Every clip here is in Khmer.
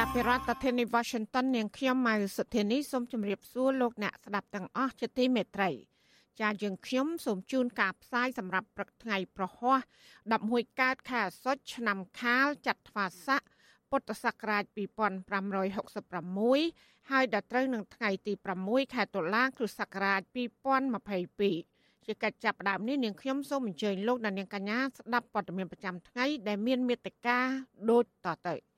ចាប់ពីរដ្ឋធានី Washington នាងខ្ញុំម៉ៅសុធានីសូមជម្រាបសួរលោកអ្នកស្ដាប់ទាំងអស់ជាទីមេត្រីចាយើងខ្ញុំសូមជូនការផ្សាយសម្រាប់ព្រឹកថ្ងៃប្រហោះ11កើតខែអាសត់ឆ្នាំខាលចត្វាស័កពុទ្ធសករាជ2566ហើយដល់ត្រូវនឹងថ្ងៃទី6ខែតុលា គ្រិស្តសករាជ2022ជាកិច្ចចាប់ផ្ដើមនេះនាងខ្ញុំសូមអញ្ជើញលោកអ្នកនាងកញ្ញាស្ដាប់ព័ត៌មានប្រចាំថ្ងៃដែលមានមេត្តាដូចតទៅ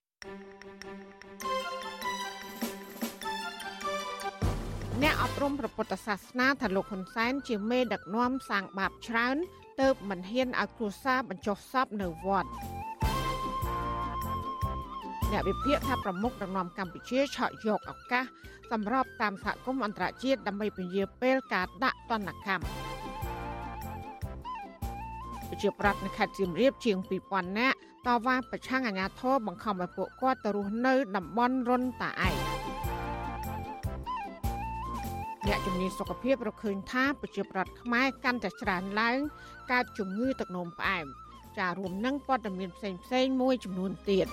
អ្នកអប់រំព្រះពុទ្ធសាសនាថាលោកហ៊ុនសែនជាមេដឹកនាំសាងបាបច្រើនទៅមិនហ៊ានឲ្យគ្រួសារបញ្ចុះសពនៅវត្តអ្នកវិភាគថាប្រមុខដឹកនាំកម្ពុជាឆក់យកឱកាសសម្របតាមសហគមន៍អន្តរជាតិដើម្បីពន្យាពេលការដាក់ទណ្ឌកម្មប្រជាប្រដ្ឋនៅខេត្តសៀមរាបជាង2000នាក់ តវ៉ាប្រឆាំងអាញាធរបង្ខំឲ្យពួកគាត់ទៅរស់នៅតំបន់រុនតាឯកអ្នកជំនាញសុខភាពរកឃើញថាប្រជាប្រដ្ឋខ្មែរកាន់តែច្រើនឡើងកើតជំងឺទឹកនោមផ្អែមចារួមនឹងព័ត៌មានផ្សេងៗមួយចំនួនទៀត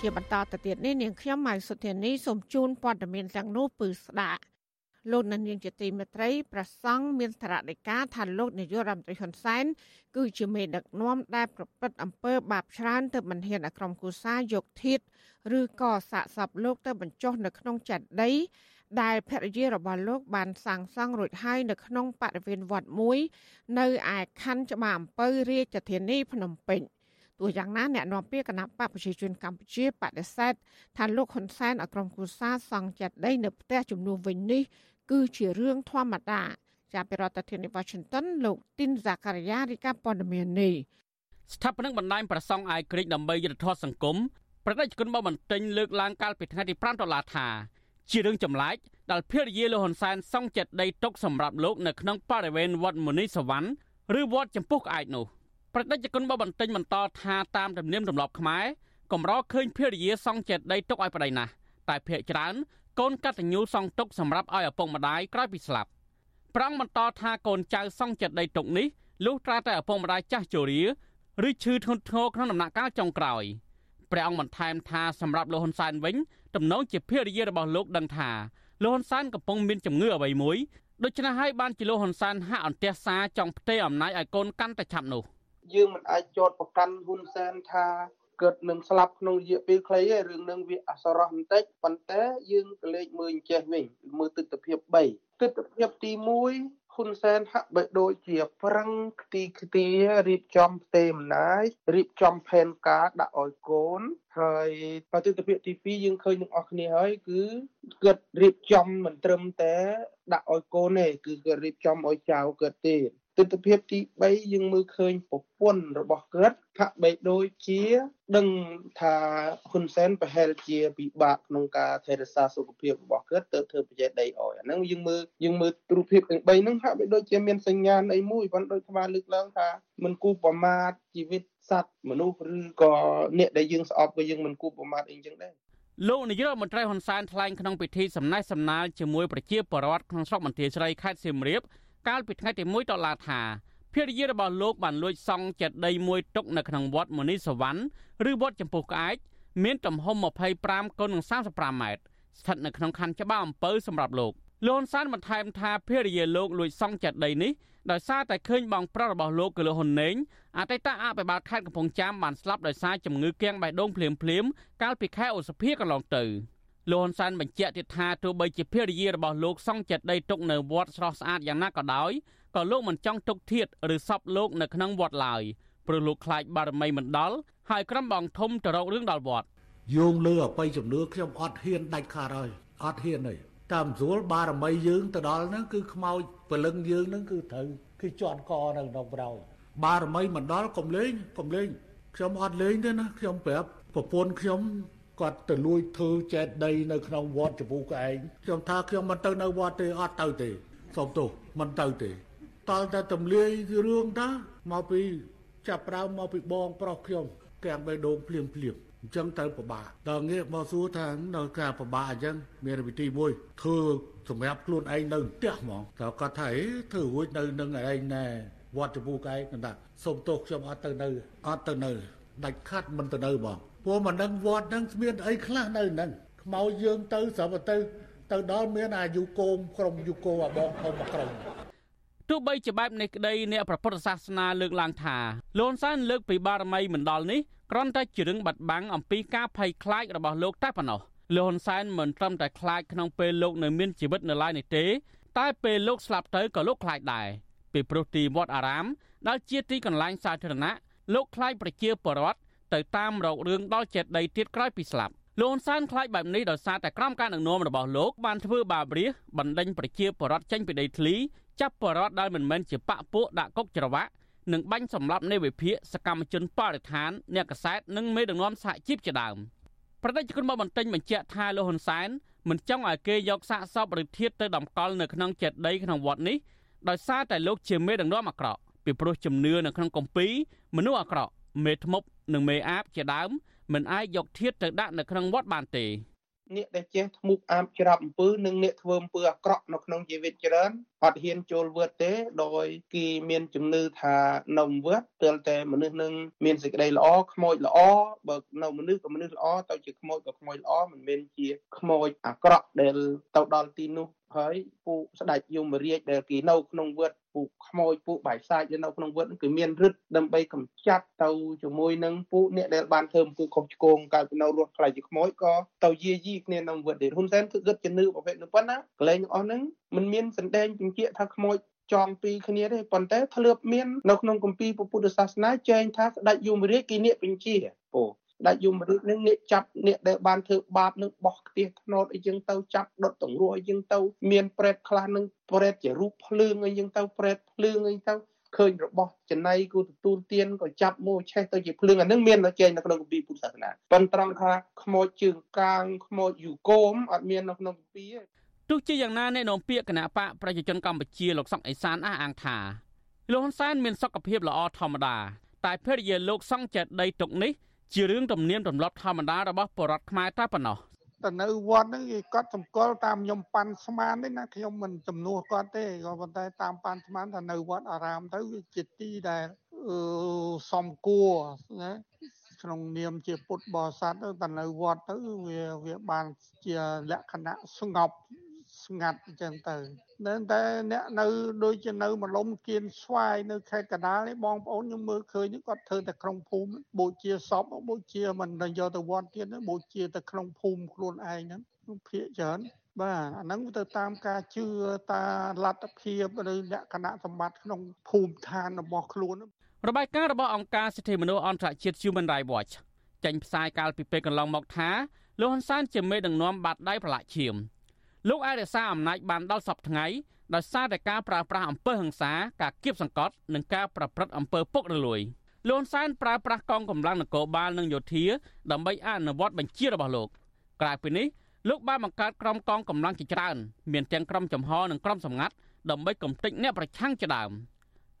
ជាបន្តទៅទៀតនេះនាងខ្ញុំម៉ៅសុធានីសូមជូនព័ត៌មានទាំងនោះពឺស្ដាប់ លោកនាងជាទីមេត្រីប្រសង់មានធរណីកាថាលោកនាយករដ្ឋមន្ត្រីហ៊ុនសែនគឺជាមេដឹកនាំដែលប្រព្រឹត្តអំពើបាបច្រើនទៅមិនហ៊ានអក្រមគូសាយកធៀបឬក៏សាកសពលោកទៅបញ្ចុះនៅក្នុងចេតិយដែលភរិយារបស់លោកបានសាងសង់រួចហើយនៅក្នុងបរិវេណវត្តមួយ នៅឯខណ្ឌច្បារអំពៅរាជធានីភ្នំពេញទោះយ៉ាងណាអ្នកនាំពាក្យគណៈបកប្រជាជនកម្ពុជាបដិសេធថាលោកហ៊ុនសែនអក្រមគូសាសង់ចេតិយនៅផ្ទះជំនួសវិញនេះ គឺជារឿងធម្មតាចាប់ពីរដ្ឋធានី Washington លោកទីនហ្សាការីយ៉ារីកាព័ត៌មាននេះស្ថាបនិកបណ្ដាញប្រសង់អាយក្រិចដើម្បីយុទ្ធធម៌សង្គមប្រតិជនបបន្ទិញលើកឡើងកាលពីថ្ងៃទី5ដុល្លារថាជារឿងចម្លែកដែលភរិយាលោកហ៊ុនសែនសង់ចិត្តដីទុកសម្រាប់លោកនៅក្នុងបរិវេណវត្តមុនីសវណ្ណឬវត្តចំពោះក្អែកនោះប្រតិជនបបន្ទិញបន្តថាតាមទំនៀមទម្លាប់ខ្មែរកម្រឃើញភរិយាសង់ចិត្តដីទុកឲ្យប្តីណាស់តែភ ieck ច្រើន កូនកតញ្ញូសង់ទុកសម្រាប់ឲ្យឪពុកម្ដាយក្រោយពីស្លាប់ប្រងបន្តថាកូនចៅសង់ចិត្តដីទុកនេះលុះត្រាតែឪពុកម្ដាយចាស់ជរាឬឈឺធ្ងន់ធ្ងរក្នុងដំណាក់កាលចុងក្រោយព្រះអង្គបន្ថែមថាសម្រាប់លោកហ៊ុនសែនវិញទំនងជាភរិយារបស់លោកដឹងថាលោកហ៊ុនសែនកំពុងមានជំងឺអ្វីមួយដូច្នេះហើយបានជាលោកហ៊ុនសែនហាក់អន្ទះសារចង់ផ្ទេរអំណាចឲ្យកូនកាន់តែឆាប់នោះយើងមិនអាចចោទប្រកាន់ហ៊ុនសែនថា កើតនឹងស្លាប់ក្នុងរយៈពេលខ្លីឯរឿងនឹងវាអសរោះបន្តិចប៉ុន្តែយើងក៏លេខមើលអញ្ចេះវិញមើលទស្សនវិជ្ជា3ទស្សនវិជ្ជាទី1ហ៊ុនសែនហាក់បីដូចជាប្រឹងខ្ទីខ្ទារៀបចំផ្ទេអំណាចរៀបចំផែនការដាក់ឲ្យកូនហើយប្រតិទិភាពទី2យើងឃើញនឹងអស់គ្នាហើយគឺគាត់រៀបចំមិនត្រឹមតែដាក់ឲ្យកូនទេគឺគាត់រៀបចំឲ្យចៅគាត់ទេ ទស្សនវិជ្ជាទី3យើងមើលឃើញប្រពន្ធរបស់គាត់ហាក់បីដូចជាដឹងថាហ៊ុនសែនប្រហែលជាពិបាកក្នុងការថែរក្សាសុខភាពរបស់គាត់ទៅធ្វើប្រជែកដីអោយអាហ្នឹងយើងមើលយើងមើលរូបភាពទាំង3ហ្នឹងហាក់បីដូចជាមានសញ្ញាណអីមួយប៉ុន្តែដូចស្មាលើកឡើងថាមិនគូប្រមាថជីវិតសត្វមនុស្សឬក៏អ្នកដែលយើងស្អប់ក៏យើងមិនគូប្រមាថអីចឹងដែរលោកនាយករដ្ឋមន្ត្រីហ៊ុនសែនថ្លែងក្នុងពិធីសំណេះសំណាលជាមួយប្រជាពលរដ្ឋក្នុងស្រុកបន្ទាយស្រីខេត្តសៀមរាប កាលពីថ្ងៃទី1ដុល្លារថាភរិយារបស់លោកបានលួចសង់ចេតិយមួយទុកនៅក្នុងវត្តមុនីសវណ្ណឬវត្តចំពោះក្អែកមានទំហំ25គុណនឹង35ម៉ែត្រស្ថិតនៅក្នុងខណ្ឌច្បារអំពៅសម្រាប់លោកលន់សានបន្ថែមថាភរិយាលោកលួចសង់ចេតិយនេះដោយសារតែឃើញបងប្រុសរបស់លោកគឺលោកហ៊ុនណេងអតីតអភិបាលខេត្តកំពង់ចាមបានស្លាប់ដោយសារជំងឺគាំងបេះដូងភ្លាមភ្លាមកាលពីខែឧសភាកន្លងទៅ លោកហ៊ុនសែនបញ្ជាក់ទៀតថាទោះបីជាភរិយារបស់លោកសង់ចិត្តដីទុកនៅវត្តស្រស់ស្អាតយ៉ាងណាក៏ដោយក៏លោកមិនចង់ទុកធៀបឬសពលោកនៅក្នុងវត្តឡើយព្រោះលោកខ្លាចបារមីមិនដល់ហើយក្រុមបងធំទៅរករឿងដល់វត្តយោងលើអបិយជំនឿខ្ញុំអត់ហ៊ានដាច់ខាតហើយអត់ហ៊ានទេតាមស្រួលបារមីយើងទៅដល់ហ្នឹងគឺខ្មោចពលឹងយើងហ្នឹងគឺត្រូវគឺជន់កនៅក្នុងប្រោយបារមីមិនដល់កុំលេងកុំលេងខ្ញុំអត់លេងទេណាខ្ញុំប្រាប់ប្រពន្ធខ្ញុំ គាត់ទៅលួចធ្វើចេតដីនៅក្នុងវត្តចពូកឯងខ្ញុំថាខ្ញុំមិនទៅនៅវត្តទេអត់ទៅទេសូមទោសមិនទៅទេតល់តែទម្លាយរឿងតាមកពីចាប់ប្រើមកពីបងប្រុសខ្ញុំទាំងបេះដូងភ្លាមភ្លាមអញ្ចឹងទៅពិបាកដល់ងាកមកសួរថានៅការពិបាកអញ្ចឹងមានវិធីមួយធ្វើសម្រាប់ខ្លួនឯងនៅផ្ទះហ្មងតើគាត់ថាអេធ្វើរួចនៅនឹងឯងណែវត្តចពូកឯងគាត់ថាសូមទោសខ្ញុំអត់ទៅនៅអត់ទៅនៅដាច់ខាត់មិនទៅនៅបង ព្រោះមិនដឹងវត្តហ្នឹងមានអីខ្លះនៅហ្នឹងខ្មោចយើងទៅស្រាប់ទៅ ទៅដល់មានអាយុគោមក្រុមយុគោអាបងធំមកក្រុមទោះបីជាបែបនេះក្តីអ្នកប្រពុទ្ធសាសនាលើកឡើងថាលន់សានលើកពីបារមីមិនដល់នេះគ្រាន់តែជារឿងបាត់បង់អំពីការភ័យខ្លាចរបស់លោកតែប៉ុណ្ណោះលោកហ៊ុនសែនមិនត្រឹមតែខ្លាចក្នុងពេលលោកនៅមានជីវិតនៅឡើយនេះទេ តែពេលលោកស្លាប់ទៅក៏លោកខ្លាចដែរពីព្រោះទីវត្តអារាមដែលជាទីកន្លែងសាធារណៈលោកខ្លាចប្រជាពលរដ្ឋ ទៅតាមរករឿងដល់ចេតដីទៀតក្រោយពីស្លាប់លោកហ៊ុនសែនខ្លាចបែបនេះដោយសារតែក្រមការដឹកនាំរបស់លោកបានធ្វើបាបរាជបណ្ដេញប្រជាពលរដ្ឋចេញពីដីធ្លីចាប់ពលរដ្ឋដែលមិនមែនជាបកពួកដាក់គុកច្រវាក់និងបាញ់សម្លាប់នៃវិភាកសកម្មជនបរិស្ថានអ្នកកសែតនិងមេដឹកនាំសហជីពជាដើមប្រតិជនមកបន្ទិញបញ្ជាក់ថាលោកហ៊ុនសែនមិនចង់ឲ្យគេយកសាកសពឬធាតទៅដំកល់នៅក្នុងចេតិយក្នុងវត្តនេះដោយសារតែលោកជាមេដឹកនាំអាក្រក់ពីព្រោះជំនឿនៅក្នុងគម្ពីរមនុស្សអាក្រក់ មេធ្មប់និងមេអាបជាដើមមិនអាចយកធាតទៅដាក់នៅក្នុងវត្តបានទេអ្នកដែលចេះធ្មូកអាបច្រាប់អំពើនិងអ្នកធ្វើអំពើអាក្រក់នៅក្នុងជីវិតច្រើនអត់ហ៊ានចូលវត្តទេដោយគេមានជំនឿថានៅវត្តទើបតែមនុស្សនឹងមានសេចក្តីល្អខ្មោចល្អបើនៅមនុស្សក៏មនុស្សល្អទៅជាខ្មោចក៏ខ្មោចល្អមិនមែនជាខ្មោចអាក្រក់ដែលទៅដល់ទីនោះហើយពួកស្ដេចយមរាជដែលគេនៅក្នុងវត្ត ពួកខ្មោចពួកបាយសាច់ដែលនៅក្នុងវត្តគឺមានរឹតដើម្បីកម្ចាត់ទៅជាមួយនឹងពួកអ្នកដែលបានធ្វើពួកខុសឆ្គងកើតពីនៅរស់ខ្លាចជាខ្មោចក៏ទៅយាយីគ្នាក្នុងវត្តទៀតហ៊ុនសែនគឺគិតជានឿប្រភេទនោះប៉ុណ្ណាកលែងទាំងអស់ហ្នឹងมันមានសម្ដែងពញ្ជាក់ថាខ្មោចចងពីគ្នាទេប៉ុន្តែធ្លាប់មាននៅក្នុងគម្ពីរពុទ្ធសាសនាចែងថាស្ដេចយមរាជគេនិកបញ្ជាអូ ដាច់យមរាជនឹងអ្នកចាប់អ្នកដែលបានធ្វើបាបនឹងបោះខ្ទះធ្នត់អីចឹងទៅចាប់ដុតទង្រួអីចឹងទៅមានប្រេតខ្លះនឹងប្រេតជារូបភ្លើងអីចឹងទៅប្រេតភ្លើងអីទៅឃើញរបស់ចំណៃគូទទួលទានក៏ចាប់មកឆេះទៅជាភ្លើងអានឹងមាននៅចេញនៅក្នុងគម្ពីរពុទ្ធសាសនាប៉ុន្តែត្រង់ថាខ្មោចជើងកាងខ្មោចយូកូមអត់មាននៅក្នុងគម្ពីរទេទោះជាយ៉ាងណាអ្នកនាំពាក្យគណៈបកប្រជាជនកម្ពុជាលោកសុកអេសានអះអាងថាលោកហ៊ុនសែនមានសុខភាពល្អធម្មតាតែភរិយាលោកសង់ចេតដីទុកនេះ ជារឿងទំនៀមទម្លាប់ធម្មតារបស់បរតខ្មែរតែប៉ុណ្ណោះទៅនៅវត្តហ្នឹងគេគាត់សម្គាល់តាមខ្ញុំប៉ាន់ស្មានទេណាខ្ញុំមិនចំនួនគាត់ទេក៏ប៉ុន្តែតាមប៉ាន់ស្មានថានៅវត្តអារាមទៅវាជាទីដែលសំគួរណាក្នុងនាមជាពុទ្ធបរិស័ទទៅនៅវត្តទៅវាវាបានជាលក្ខណៈស្ងប់ ស្ងាត់អញ្ចឹងទៅនៅតែអ្នកនៅដូចជានៅមលំគៀនស្វាយនៅខេត្តកណ្ដាលនេះបងប្អូនខ្ញុំមើលឃើញគាត់ធ្វើតែក្នុងភូមិបូជាសពបូជាមិនយកទៅវត្តទៀតបូជាទៅក្នុងភូមិខ្លួនឯងហ្នឹងភាកច្រើនបាទអាហ្នឹងទៅតាមការជឿតាលទ្ធភាពឬលក្ខណៈសម្បត្តិក្នុងភូមិឋានរបស់ខ្លួនរបាយការណ៍របស់អង្គការសិទ្ធិមនុស្សអន្តរជាតិ Human Rights Watch ចេញផ្សាយកាលពីពេលកន្លងមកថាលោកហ៊ុនសែនជាមេដឹកនាំបាតដៃប្រឡាក់ឈាម លោកអាចរក្សាអំណាចបានដល់សពថ្ងៃដោយសារតែការប្រើប្រាស់អំពើហិង្សាការគៀបសង្កត់និងការប្រព្រឹត្តអំពើពុករលួយលន់សែនប្រើប្រាស់កងកម្លាំងនគរបាលនិងយោធាដើម្បីអនុវត្តបញ្ជារបស់លោកក្រៅពីនេះលោកបានបង្កើតក្រុមកងកម្លាំងជាច្រើន មានទាំងក្រុមចំហនិងក្រុមសម្ងាត់ដើម្បីកំទេចអ្នកប្រឆាំងជាដើម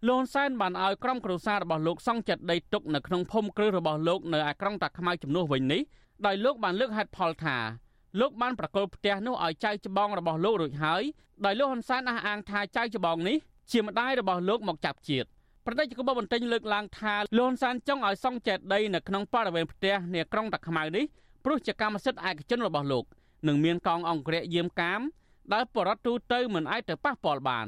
លន់សែនបានឲ្យក្រុមគ្រួសាររបស់លោកសង់ចិត្តដីទុកនៅក្នុងភូមិគ្រឹះរបស់លោកនៅឯក្រុងតាខ្មៅជំនួសវិញនេះដោយលោកបានលើកហេតុផលថា លោកបានប្រកល់ផ្ទះនោះឲ្យចៅច្បងរបស់លោករួចហើយដោយលោកហ៊ុនសែនអះអាងថាចៅច្បងនេះជាម្ដាយរបស់លោកមកចាប់ជាតិប្រតិជនបន្ទិញលើកឡើងថាលោកហ៊ុនសែនចង់ឲ្យសង់ចេតដីនៅក្នុងបរិវេណផ្ទះនាក្រុងតាខ្មៅនេះព្រោះជាកម្មសិទ្ធិឯកជនរបស់លោកនិងមានកងអង្គរៈយាមកាមដែលបរដ្ឋទូទៅមិនអាចទៅប៉ះពាល់បាន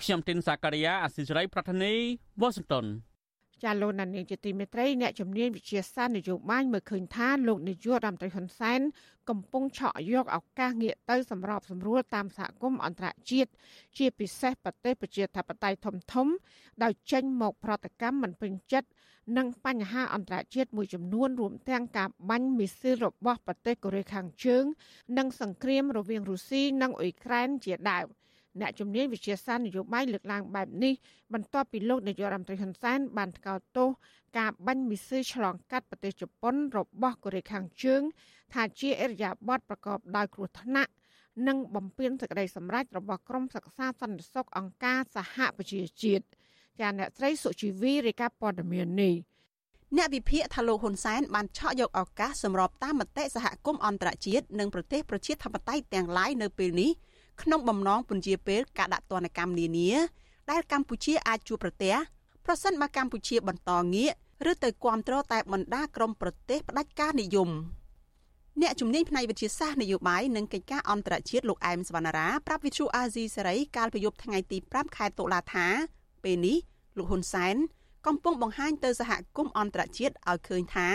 ខ្ញុំទីនសាការីយ៉ាអសិរ័យប្រធានីវ៉ាស៊ីនតោន ចាលោកណានៀងជាទីមេត្រីអ្នកជំនាញវិជាសាស្ត្រនយោបាយមើលឃើញថាលោកនាយករដ្ឋមន្ត្រីហ៊ុនសែនកំពុងឆក់យកឱកាសងាកទៅសម្របសម្រួលតាមសហគមន៍អន្តរជាតិជាពិសេសប្រទេសប្រជាធិបតេយ្យធំធំ ដោយចេញមកប្រតិកម្មមិនពេញចិត្តនឹងបញ្ហាអន្តរជាតិមួយចំនួនរួមទាំងការបាញ់មីស៊ីលរបស់ប្រទេសកូរ៉េខាងជើង និងសង្គ្រាមរវាងរុស្ស៊ីនិងអ៊ុយក្រែនជាដើម អ្នកជំនាញវិទ្យាសាស្ត្រនយោបាយលើកឡើងបែបនេះបន្ទាប់ពីលោកនាយករដ្ឋមន្ត្រីហ៊ុនសែនបានថ្កោលទោសការបាញ់មីស៊ីលឆ្លងកាត់ប្រទេសជប៉ុនរបស់កូរ៉េខាងជើង ថាជាអរិយាប័ត្រប្រកបដោយគ្រោះថ្នាក់និងបំពេញសេចក្តីសម្រេចរបស់ក្រមសិក្សាសន្តិសុខអង្គការសហប្រជាជាតិចាអ្នកស្រីសុជីវីរាយការណ៍ព័ត៌មាននេះអ្នកវិភាគថាលោកហ៊ុនសែនបានឆក់យកឱកាសសម្របតាមមតិសហគមន៍អន្តរជាតិនិងប្រទេសប្រជាធិបតេយ្យទាំងឡាយនៅពេលនេះ ក្នុងបំណងពន្យាពេលការដាក់ទណ្ឌកម្មនានា ដែលកម្ពុជាអាចជួបប្រទះប្រសិនបើកម្ពុជាបន្តងាកឬទៅគ្រប់គ្រងតែបណ្ដាក្រមប្រទេសផ្ដាច់ការនិយមអ្នកជំនាញផ្នែកវិទ្យាសាស្ត្រនយោបាយនិងកិច្ចការអន្តរជាតិលោកអែមសវណ្ណារាប្រាប់វិទ្យុអាស៊ីសេរីកាលពីយប់ថ្ងៃទី5ខែតុលាថាពេលនេះលោកហ៊ុនសែនកំពុងបង្ហាញទៅសហគមន៍អន្តរជាតិឲ្យឃើញថា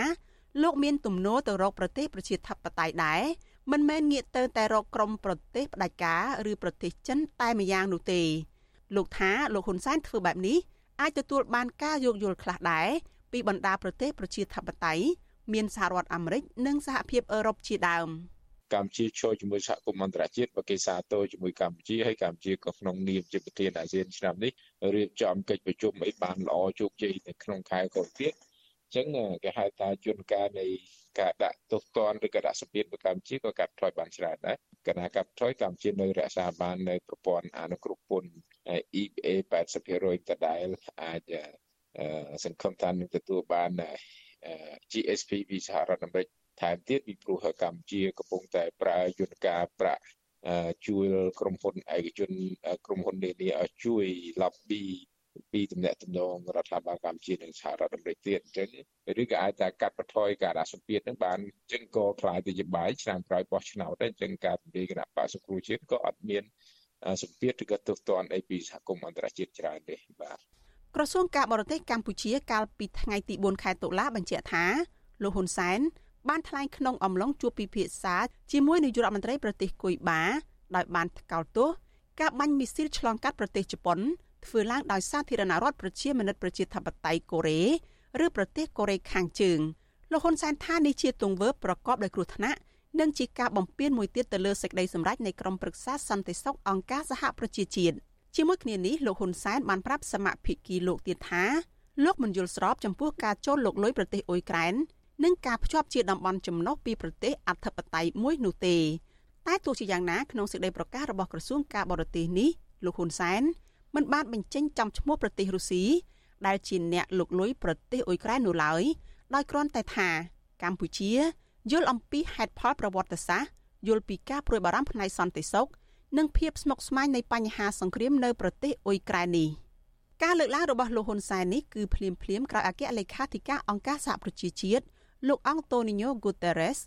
លោកមានទំនោរទៅរកប្រទេសប្រជាធិបតេយ្យដែរ មិនមែនងាកទៅតែរកក្រុមប្រទេសផ្ដាច់ការឬប្រទេសចិនតែម្យ៉ាងនោះទេលោកថាលោកហ៊ុនសែនធ្វើបែបនេះអាចទទួលបានការយោគយល់ខ្លះដែរពីបណ្ដាប្រទេសប្រជាធិបតេយ្យមានសហរដ្ឋអាមេរិកនិងសហភាពអឺរ៉ុបជាដើមកម្ពុជាចូលជាមួយសហគមន៍អន្តរជាតិបើគេសាទរជាមួយកម្ពុជាហើយកម្ពុជាក៏ក្នុងនាមជាប្រធានអាស៊ានឆ្នាំនេះរៀបចំកិច្ចប្រជុំអីបានល្អជោគជ័យនៅក្នុងខែកុម្ភៈអញ្ចឹងគេហៅថាជួនកាលនៃការដាក់ទោសទណ្ឌឬក៏ដាក់សម្ពាធទៅកម្ពុជាក៏កាត់ថយបានច្រើនដែរគណៈកាត់ថយកម្ពុជានៅរក្សាបាននៅប្រព័ន្ធអនុគ្រោះពន្ធ EPA 80%ដដែលអាចសង្ឃឹមថានឹងទទួលបាន GSP ពីសហរដ្ឋអាមេរិកថែមទៀតពីព្រោះកម្ពុជាកំពុងតែប្រើយន្តការប្រាក់ជួយក្រុមហ៊ុនឯកជនក្រុមហ៊ុននានាឲ្យជួយ lobby ពីតំណែងតំណងរដ្ឋាភិបាលកម្ពុជានិងសហរដ្ឋអាមេរិកទៀតអញ្ចឹងឬក៏អាចតែកាត់បន្ថយការដាក់សម្ពាធហ្នឹងបានអញ្ចឹងក៏ខ្លាយទៅជាបាយឆ្នាំក្រោយបោះឆ្នោតដែរអញ្ចឹងការពន្យាគណៈបកសង្គ្រោះជាតិក៏អត់មានសម្ពាធឬក៏ទោសទណ្ឌអីពីសហគមន៍អន្តរជាតិច្រើនទេបាទក្រសួងការបរទេសកម្ពុជាកាលពីថ្ងៃទី4ខែតុលាបញ្ជាក់ថាលោកហ៊ុនសែនបានថ្លែងក្នុងអំឡុងជួបពិភាក្សាជាមួយនាយករដ្ឋមន្ត្រីប្រទេសគុយបាដោយបានថ្កោលទោសការបាញ់មីស៊ីលឆ្លងកាត់ប្រទេសជប៉ុន ធ្វើឡើងដោយសាធារណរដ្ឋប្រជាមានិតប្រជាធិបតេយ្យកូរ៉េឬប្រទេសកូរ៉េខាងជើងលោកហ៊ុនសែនថានេះជាទង្វើប្រកបដោយគ្រោះថ្នាក់និងជាការបំពានមួយទៀតទៅលើសេចក្តីសម្រេចនៃក្រមប្រឹក្សាសន្តិសុខអង្គការសហប្រជាជាតិជាមួយគ្នានេះលោកហ៊ុនសែនបានប្រាប់សមាភិកីលោកទៀតថាលោកមិនយល់ស្របចំពោះការចូលលោកលុយប្រទេសអ៊ុយក្រែននិងការភ្ជាប់ជាតំបន់ចំណុះពីប្រទេសអធិបតេយ្យមួយនោះទេតែទោះជាយ៉ាងណាក្នុងសេចក្តីប្រកាសរបស់ក្រសួងការបរទេសនេះលោកហ៊ុនសែន មិនបានបញ្ចេញចំឈ្មោះប្រទេសរុស្ស៊ីដែលជាអ្នកលុកលុយប្រទេសអ៊ុយក្រែននោះឡើយដោយគ្រាន់តែថាកម្ពុជាយល់អំពីហេតុផលប្រវត្តិសាស្ត្រយល់ពីការព្រួយបារម្ភផ្នែកសន្តិសុខនិងភាពស្មុគស្មាញនៃបញ្ហាសង្គ្រាមនៅប្រទេសអ៊ុយក្រែននេះការលើកឡើងរបស់លោកហ៊ុនសែននេះគឺភ្លាមភ្លាមក្រោយអគ្គលេខាធិការអង្គការសហប្រជាជាតិលោកអង់តូនីញ៉ូហ្គូតេរ៉េស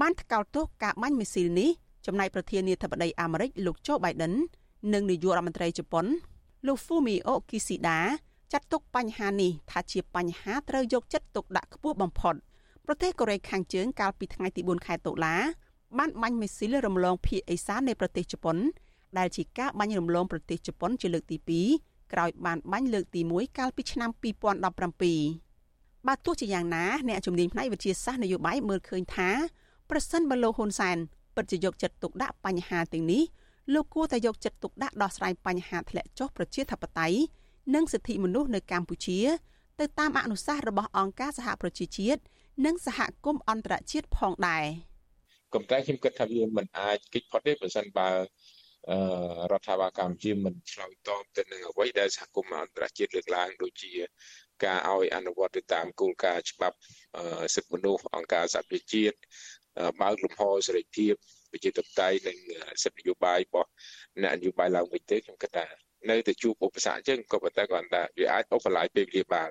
បានថ្កោលទោសការបាញ់មីស៊ីលនេះចំណែកប្រធានាធិបតីអាមេរិកលោកโจ Biden និងនាយករដ្ឋមន្ត្រីជប៉ុន លោក Fumio Kishida ចាត់ទុកបញ្ហានេះថាជាបញ្ហាត្រូវយកចិត្តទុកដាក់ខ្ពស់បំផុតប្រទេសកូរ៉េខាងជើងកាលពីថ្ងៃទី4ខែតុលាបានបាញ់មីស៊ីលរំលងភៀកអេសាននៃប្រទេសជប៉ុន ដែលជាការបាញ់រំលងប្រទេសជប៉ុនជាលើកទី2ក្រោយបានបាញ់លើកទី1កាលពីឆ្នាំ2017បើទោះជាយ៉ាងណាអ្នកជំនាញផ្នែកវិទ្យាសាស្ត្រនយោបាយមើលឃើញថាប្រសិនបើលោកហ៊ុនសែនពិតជាយកចិត្តទុកដាក់បញ្ហាទាំងនេះ លោកគួរតែយកចិត្តទុកដាក់ដោះស្រាយបញ្ហាធ្លាក់ចុះប្រជាធិបតេយ្យនិងសិទ្ធិមនុស្សនៅកម្ពុជាទៅតាមអនុសាសន៍របស់អង្គការសហប្រជាជាតិនិងសហគមន៍អន្តរជាតិផងដែរក៏តែខ្ញុំគិតថាវាមិនអាចគេចផុតទេបើសិនបើអឺរដ្ឋាភិបាលកម្ពុជាមិនឆ្លើយតបទៅនឹងអ្វីដែលសហគមន៍អន្តរជាតិលើកឡើងដូចជាការឲ្យអនុវត្តទៅតាមគោលការណ៍ច្បាប់សិទ្ធិមនុស្សអង្គការសហប្រជាជាតិបើកលំហសេរីភាព ប្រជាធិបតេយ្យនិងសិទ្ធិនយោបាយរបស់អ្នកនយោបាយឡើងវិញទេខ្ញុំគិតថានៅតែជួបឧបសគ្គអញ្ចឹងក៏ប៉ុន្តែគាត់ថាវាអាចអូសបន្លាយពេលវេលាបាន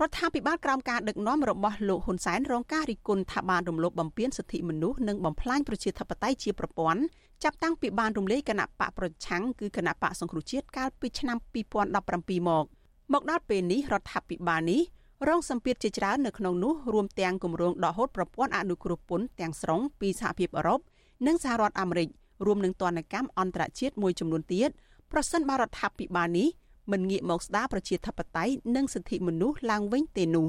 រដ្ឋាភិបាលក្រោមការដឹកនាំរបស់លោកហ៊ុនសែនរងការរិះគន់ថាបានរំលោភបំពានសិទ្ធិមនុស្សនិងបំផ្លាញប្រជាធិបតេយ្យជាប្រព័ន្ធចាប់តាំងពីបានរំលាយគណៈបកប្រឆាំងគឺគណៈបកសង្គ្រោះជាតិកាលពីឆ្នាំ2017មកមកដល់ពេលនេះរដ្ឋាភិបាលនេះរងសម្ពាធជាច្រើននៅក្នុងនោះរួមទាំងគម្រោងដកហូតប្រព័ន្ធអនុគ្រោះពន្ធទាំងស្រុងពីសហភាពអឺរ៉ុប និងសហរដ្ឋអាមេរិករួមនឹងទណ្ឌកម្មអន្តរជាតិមួយចំនួនទៀតប្រសិនបើរដ្ឋាភិបាលនេះមិនងាកមកស្ដារប្រជាធិបតេយ្យនិងសិទ្ធិមនុស្សឡើងវិញទេនោះ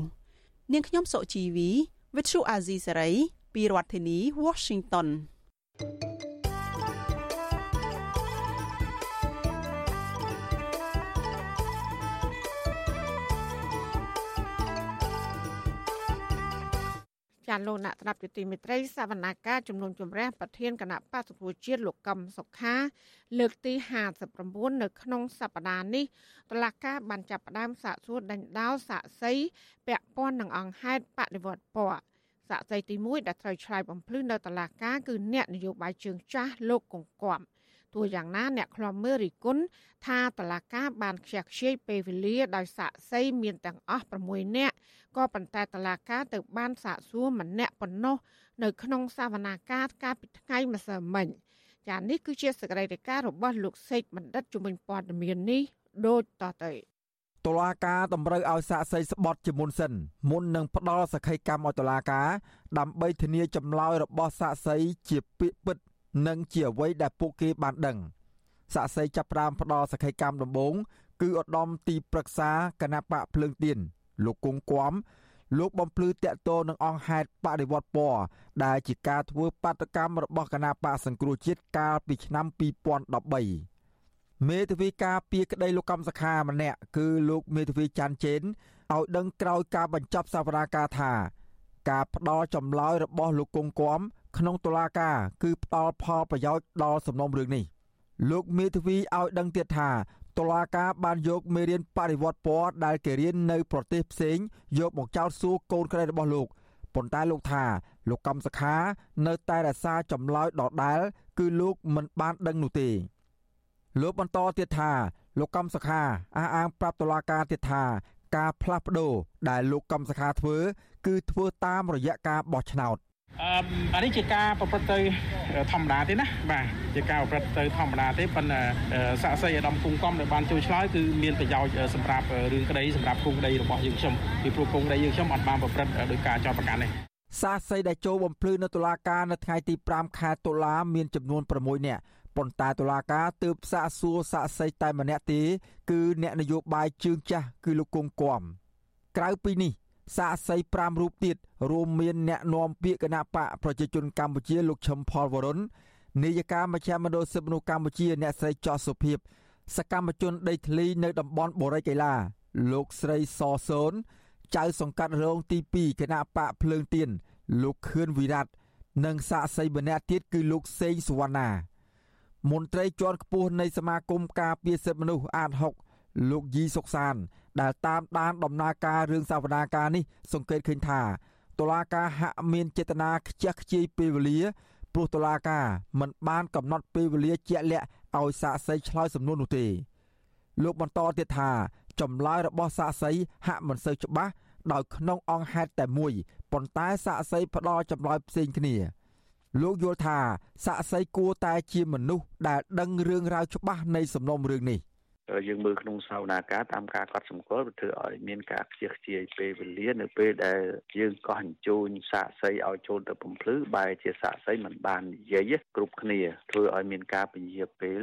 នាងខ្ញុំសុជីវី Vithu Azizi Saray ពីរដ្ឋធានី Washington thank you ចាលោកអ្នកត្រាប់យុតិមិត្រីសវនាការជំនុំជម្រះប្រធានគណៈបក្សប្រជាជាតិលោកកឹមសុខា លើកទី59នៅក្នុងសប្តាហ៍នេះតឡាការបានចាប់ផ្ដើមសាកសួរដេញដោលសាកសីពាក់ព័ន្ធនឹងអង្គហេតុបដិវត្តពណ៌សាកសីទី1ដែលត្រូវឆ្លើយបំភ្លឺនៅតឡាការគឺអ្នកនយោបាយជើងចាស់លោកកង្គំ ទោះយ៉ាងណាអ្នកខ្លំមើលរិគុណថាតឡាការបានខ្ជះខ្ជាយពេលវេលាដោយសាកសីមានទាំងអស់6នាក់ក៏ប៉ុន្តែតឡាការទៅបានសាកសួរម្នាក់ប៉ុណ្ណោះនៅក្នុងសវនាការកាលពីថ្ងៃម្សិលមិញចានេះគឺជាសកម្មភាពរបស់លោកសេកបណ្ឌិតជំនាញព័ត៌មាននេះដូចតទៅតុលាការតម្រូវឲ្យសាកសីស្បត់ជាមុនសិនមុននឹងផ្ដល់សក្ខីកម្មឲ្យតុលាការដើម្បីធានាចម្លើយរបស់សាកសីជាពាក្យពិត និងជាអ្វីដែលពួកគេបានដឹងសាក់សីចាប់ផ្ដើមផ្ដល់សក្ខីកម្មដំបូងគឺឧត្តមទីប្រឹក្សាគណៈបកភ្លើងទៀនលោកគង់គំលោកបំភ្លឺតាក់ទងនឹងអង្គហេតុបដិវត្តពណ៌ដែលជាការធ្វើបាតកម្មរបស់គណៈបកសង្គ្រោះជាតិកាលពីឆ្នាំ2013មេធាវីការពីក្តីលោកកម្មសខាម្នាក់គឺលោកមេធាវីច័ន្ទជេនឲ្យដឹងក្រោយការបញ្ចប់សវនាការថា ការផ្ដល់ចម្លើយរបស់លោកគង់គំ ក្នុងតុលាការគឺផ្ដល់ផលប្រយោជន៍ដល់សំណុំរឿងនេះលោកមេធាវីឲ្យដឹងទៀតថាតុលាការបានយកមេរៀនបរិវត្តពណ៌ដែលគេរៀននៅប្រទេសផ្សេងយកមកចោទសួរកូនក្រីរបស់លោកប៉ុន្តែលោកថាលោកកំសខានៅតែរក្សាចម្លើយដដែលគឺលោកមិនបានដឹងនោះទេលោកបន្តទៀតថាលោកកំសខាអះអាងប្រាប់តុលាការទៀតថាការផ្លាស់ប្ដូរដែលលោកកំសខាធ្វើ គឺធ្វើតាមរយៈការបោះឆ្នោត អឺអានេះជាការប្រព្រឹត្តទៅធម្មតាទេណាបាទជាការប្រព្រឹត្តទៅធម្មតាទេប៉ុន្តែសាក់សីអាដាមគង់កំដែលបានជួយឆ្លើយគឺមានប្រយោជន៍សម្រាប់រឿងក្តីសម្រាប់គុំក្តីរបស់យើងខ្ញុំពីព្រោះគុំក្តីយើងខ្ញុំអត់បានប្រព្រឹត្តដោយការចោទប្រកាន់ទេសាស័យដែលចូលបំភ្លឺនៅតុលាការនៅថ្ងៃទី5ខែតុលាមានចំនួន6នាក់ប៉ុន្តែតុលាការទើបសាកសួរសាកសីតែម្នាក់ទេគឺអ្នកនយោបាយជើងចាស់គឺលោកគង់គំក្រៅពីនេះ សាកសី5រូបទៀតរួមមានអ្នកនាំពាក្យគណៈបកប្រជាជនកម្ពុជាលោកឈឹមផលវរុននាយកាមជ្ឈមណ្ឌលសិទ្ធិមនុស្សកម្ពុជាអ្នកស្រីចោះសុភិបសកម្មជនដីធ្លីនៅតំបន់បូរីកៃឡាលោកស្រីសសូនចៅសង្កាត់រងទី2គណៈបកភ្លើងទៀនលោកខឿនវិរៈនិងសាកសីម្នាក់ទៀតគឺលោកសេងសុវណ្ណាមន្ត្រីជាន់ខ្ពស់នៃសមាគមការពារសិទ្ធិមនុស្សអាត6 លោកយីសុកសាន ដែលតាមដានដំណើរការរឿងសវនាការនេះសង្កេតឃើញថាតុលាការហាក់មានចេតនាខ្ជះខ្ជាយពេលវេលាព្រោះតុលាការមិនបានកំណត់ពេលវេលាជាក់លាក់ឲ្យសាកសីឆ្លើយសំណួរនោះទេ លោកបន្តទៀតថាចម្លើយរបស់សាកសីហាក់មិនសូវច្បាស់ដោយក្នុងអង្គហេតុតែមួយប៉ុន្តែសាកសីផ្ដល់ចម្លើយផ្សេងគ្នា លោកយល់ថាសាកសីគួរតែជាមនុស្សដែលដឹងរឿងរ៉ាវច្បាស់នៃសំណុំរឿងនេះ យើងមើលក្នុងសាវនាការតាមការកត់សម្គាល់វាធ្វើឲ្យមានការខ្ជិះខ្ជាយពេលវេលានៅពេលដែលយើងកោះអញ្ជើញសាកសីឲ្យចូលទៅបំភ្លឺបែរជាសាកសីមិនបាននិយាយគ្រប់គ្នាធ្វើឲ្យមានការពញាពេល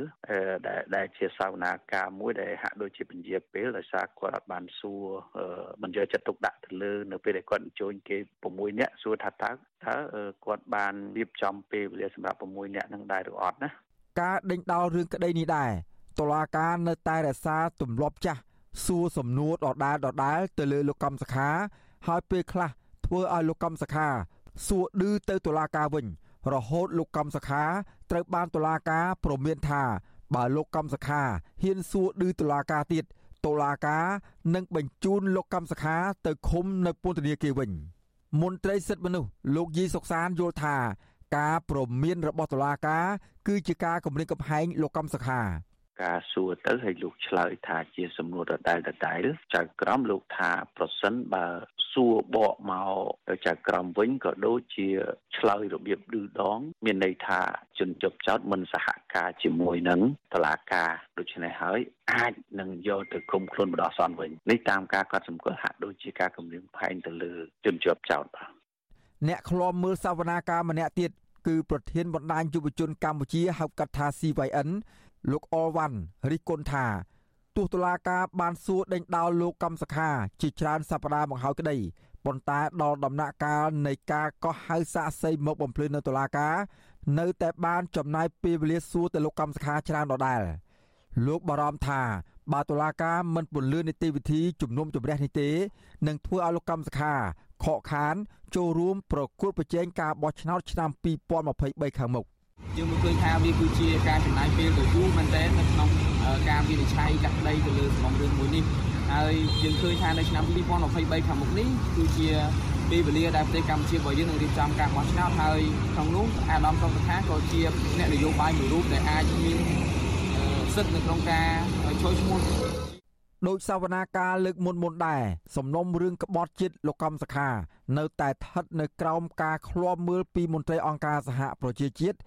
ដែលដែលជាសាវនាការមួយដែលហាក់ដូចជាពញាពេលដោយសារគាត់អត់បានសួរមិនយកចិត្តទុកដាក់ទៅលើនៅពេលដែលគាត់អញ្ជើញគេ6នាក់សួរថាតើតើគាត់បានរៀបចំពេលវេលាសម្រាប់6នាក់នឹងដែរឬអត់ណាការដេញដោលរឿងក្តីនេះដែរ តុលាការនៅតែរក្សាទម្លាប់ចាស់សួរសំណួរដដែលដដែលទៅលើលោកកំសខា ហើយពេលខ្លះធ្វើឲ្យលោកកំសខា សួរឌឺទៅតុលាការវិញ រហូតលោកកំសខាត្រូវបានតុលាការព្រមានថា បើលោកកំសខាហ៊ានសួរឌឺតុលាការទៀតតុលាការនឹងបញ្ជូនលោកកំសខា ទៅឃុំនៅពន្ធនាគារវិញមន្ត្រីសិទ្ធិមនុស្សលោកយីសុកសានយល់ថា ការព្រមានរបស់តុលាការគឺជាការគម្រាមកំហែងលោកកំសខា ការសួរទៅឲ្យលោកឆ្លើយថាជាសំណួរដដែលដដែលចៅក្រមលោកថាប្រសិនបើសួរបកមកទៅចៅក្រមវិញក៏ដូចជាឆ្លើយរបៀបឌឺដង មានន័យថាជនជាប់ចោតមិនសហការជាមួយនឹងតឡាការដូច្នេះហើយអាចនឹងយកទៅគុំខ្លួនបដោះសន្នវិញនេះតាមការកត់សម្គាល់ហាក់ដូចជាការគម្រាមផែងទៅលើជនជាប់ចោតបាទអ្នកឃ្លាំមើលសវនាការម្នាក់ទៀតគឺប្រធានបណ្ដាញយុវជនកម្ពុជាហៅកាត់ថា CYN លោកអវ៉ាន់រិះគន់ថាទោះតុលាការបានសួរដេញដោលលោកកំសខាជាច្រើនសប្តាហ៍មកហើយក្តីប៉ុន្តែដល់ដំណាក់កាលនៃការកោះហៅសាកសីមកបំភ្លឺនៅតុលាការនៅតែបានចំណាយពេលវេលាសួរទៅលោកកំសខាច្រើនដដែលលោកបារម្ភថាបើតុលាការមិនពន្លឿននីតិវិធីជំនុំជម្រះនេះទេនឹងធ្វើឲ្យលោកកម្មសខាខកខានចូលរួមប្រគល់ប្រជែងការបោះឆ្នោតឆ្នាំ2023ខាងមុខ យើងមើលឃើញថាវាគឺជាការចំណាយពេលដ៏យូរមែនទែននៅក្នុងការវិនិច្ឆ័យកាត់ដីទៅលើសំណុំរឿងមួយនេះហើយយើងឃើញថានៅឆ្នាំ2023ខាងមុខនេះគឺជាពេលវេលាដែលប្រទេសកម្ពុជារបស់យើងនឹងរៀបចំការបោះឆ្នោតហើយក្នុងនោះអាដាមសុខថាក៏ជាអ្នកនយោបាយមួយរូបដែលអាចមានសិទ្ធិនៅក្នុងការចូលឈ្មោះដោយសវនាការលើកមុនមុនដែរសំណុំរឿងក្បត់ជាតិលោកកំសខា នៅតែស្ថិតនៅក្រោមការឃ្លាំមើលពីមន្ត្រីអង្គការសហប្រជាជាតិ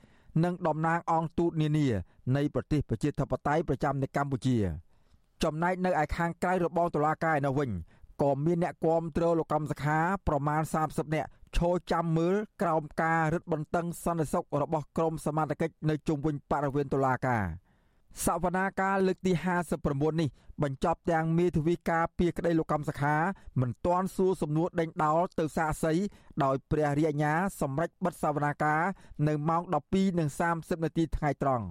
និងតំណាងអង្គទូតនានានៃប្រទេសប្រជាធិបតេយ្យប្រចាំនៅកម្ពុជា ចំណែកនៅឯខាងក្រៅរបងតុលាការឯនោះវិញក៏មានអ្នកគាំទ្រលោកកម្មសខាប្រមាណ30នាក់ឈរចាំមើលក្រោមការរឹតបន្តឹងសន្តិសុខរបស់ក្រមសមត្ថកិច្ចនៅជុំវិញបរិវេណតុលាការ សវនាការលើកទី59នេះបញ្ចប់ទាំងមេធាវីការពីក្តីលោកកម្មសខាមិនទាន់សួរសំណួរដេញដោលទៅសាកសីដោយព្រះរាជអាជ្ញាសម្រេចបិទសវនាការនៅម៉ោង12:30នាទីថ្ងៃត្រង់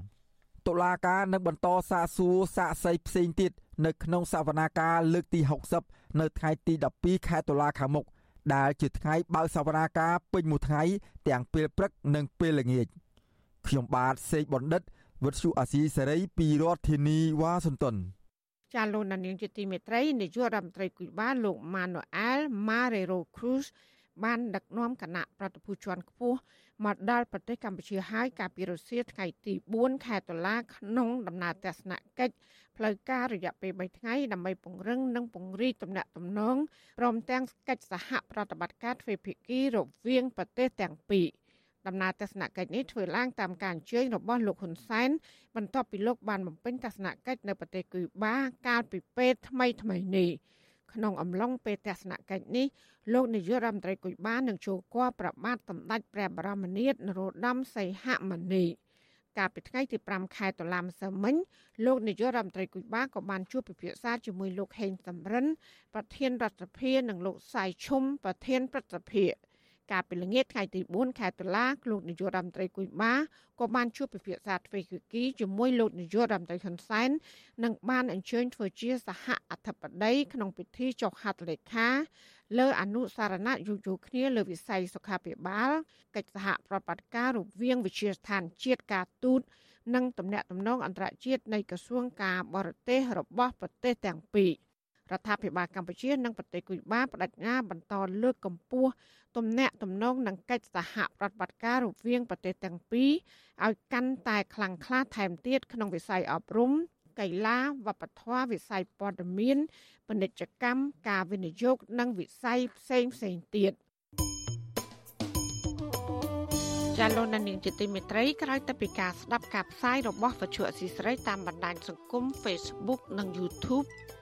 តុលាការនឹងបន្តសាកសួរសាកសីផ្សេងទៀតនៅក្នុងសវនាការលើកទី60នៅថ្ងៃទី12ខែតុលាខាងមុខដែលជាថ្ងៃបើកសវនាការពេញមួយថ្ងៃទាំងពេលព្រឹកនិងពេលល្ងាចខ្ញុំបាទសេកបណ្ឌិត វុទ្ធុអាស៊ីសេរីពីរដ្ឋធានីវ៉ាស៊ីនតោនចាលោកនាងជាទីមេត្រីនាយករដ្ឋមន្ត្រីគូបាលោកម៉ាណូអែលម៉ារ៉េរ៉ូគ្រូសបានដឹកនាំគណៈប្រតិភូជាន់ខ្ពស់មកដល់ប្រទេសកម្ពុជាហើយកាលពីរសៀលថ្ងៃទី4ខែតុលាក្នុងដំណើរទស្សនកិច្ចផ្លូវការរយៈពេល3ថ្ងៃដើម្បីពង្រឹងនិងពង្រីកទំនាក់ទំនងព្រមទាំងកិច្ចសហប្រតិបត្តិការទ្វេភាគីរវាងប្រទេសទាំងពីរ ដំណើរទស្សនកិច្ចនេះធ្វើឡើងតាមការអញ្ជើញរបស់លោកហ៊ុនសែនបន្ទាប់ពីលោកបានបំពេញទស្សនកិច្ចនៅប្រទេសគូបាកាលពីពេលថ្មីថ្មីនេះក្នុងអំឡុងពេលទស្សនកិច្ចនេះលោកនាយករដ្ឋមន្ត្រីគុយបាននឹងចូលគាល់ប្របាទសម្ដេចព្រះបរមនាថនរោត្តមសីហមុនីកាលពីថ្ងៃទី5ខែតុលាម្សិលមិញលោកនាយករដ្ឋមន្ត្រីគុយបាក៏បានជួបពិភាក្សាជាមួយលោកហេងសំរិនប្រធានរដ្ឋសភានិងលោកសៃឈុំប្រធានព្រឹទ្ធសភា កាលពីល្ងាចថ្ងៃទី4ខែតុលាលោកនាយករដ្ឋមន្ត្រីគូម៉ាក៏បានជួបពិភាក្សាទ្វេភាគីជាមួយលោកនាយករដ្ឋមន្ត្រីហ៊ុនសែននិងបានអញ្ជើញធ្វើជាសហអធិបតីក្នុងពិធីចុះហត្ថលេខាលើអនុសារណៈយោយោគ្នាលើវិស័យសុខាភិបាលកិច្ចសហប្រតិបត្តិការរវាងវិជាស្ថានជាតិការទូតនិងទំនាក់ទំនងអន្តរជាតិនៃក្រសួងការបរទេសរបស់ប្រទេសទាំងពីរ រដ្ឋាភិបាលកម្ពុជានិងប្រទេសគុយបាបដិញ្ញាបន្តលើកកម្ពស់ទំនាក់ទំនងនិងកិច្ចសហប្រតិបត្តិការរវាងប្រទេសទាំងពីរឲ្យកាន់តែខ្លាំងក្លាថែមទៀតក្នុងវិស័យអប់រំកីឡាវប្បធម៌វិស័យព័ត៌មានពាណិជ្ជកម្មការវិនិយោគនិងវិស័យផ្សេងផ្សេងទៀតចាលោកនាងជាទីមេត្រីក្រោយទៅពីការស្ដាប់ការផ្សាយរបស់វិទ្យុអសីស្រីតាមបណ្ដាញសង្គម Facebook និង YouTube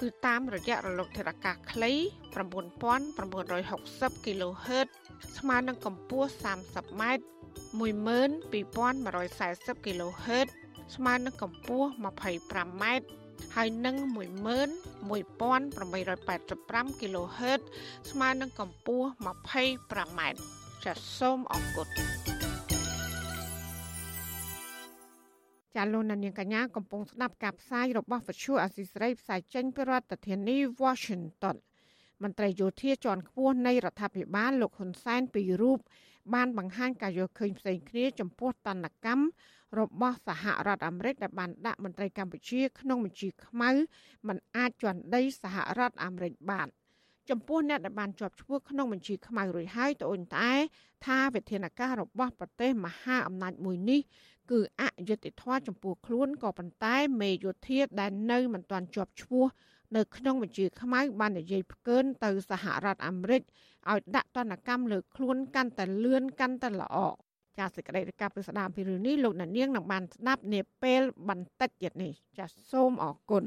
គឺតាមរយៈរលកធាតុអាកាសខ្លី9960 kHz ស្មើនឹងកម្ពស់ 30m 12140 kHz ស្មើនឹងកម្ពស់ 25m ហើយនឹង11885 kHz ស្មើនឹងកម្ពស់ 25m ចាសសូមអរគុណ ចាលោកនាងកញ្ញាកំពុងស្ដាប់ការផ្សាយរបស់វិទ្យុអាស៊ីសេរីផ្សាយចេញពីរដ្ឋធានី Washington មន្ត្រីយោធាជាន់ខ្ពស់នៃរដ្ឋាភិបាលលោកហ៊ុនសែនពីររូបបានបង្ហាញការយកឃើញផ្សេងគ្នាចំពោះតនកម្មរបស់សហរដ្ឋអាមេរិកដែលបានដាក់មន្ត្រីកម្ពុជា ក្នុងបញ្ជីខ្មៅមិនអាចជន់ដីសហរដ្ឋអាមេរិកបានចំពោះអ្នកដែលបានជាប់ឈ្មោះក្នុងបញ្ជីខ្មៅរួចហើយត្អូញត្អែថាវិធានការរបស់ប្រទេសមហាអំណាចមួយនេះ គឺអយុត្តិធម៌ចំពោះខ្លួនក៏ប៉ុន្តែមេយោធាដែលនៅមិនទាន់ជាប់ឈ្មោះនៅក្នុងបញ្ជាខ្មៅបាននិយាយផ្កើនទៅសហរដ្ឋអាមេរិកឲ្យដាក់ទណ្ឌកម្មលើខ្លួនកាន់តែលឿនកាន់តែល្អចាសសេចក្តីរាយការណ៍ពីស្ដាមពីរឿងនេះលោកអ្នកនាងនឹងបានស្ដាប់នាពេលបន្តិចទៀតនេះចាសសូមអរគុណ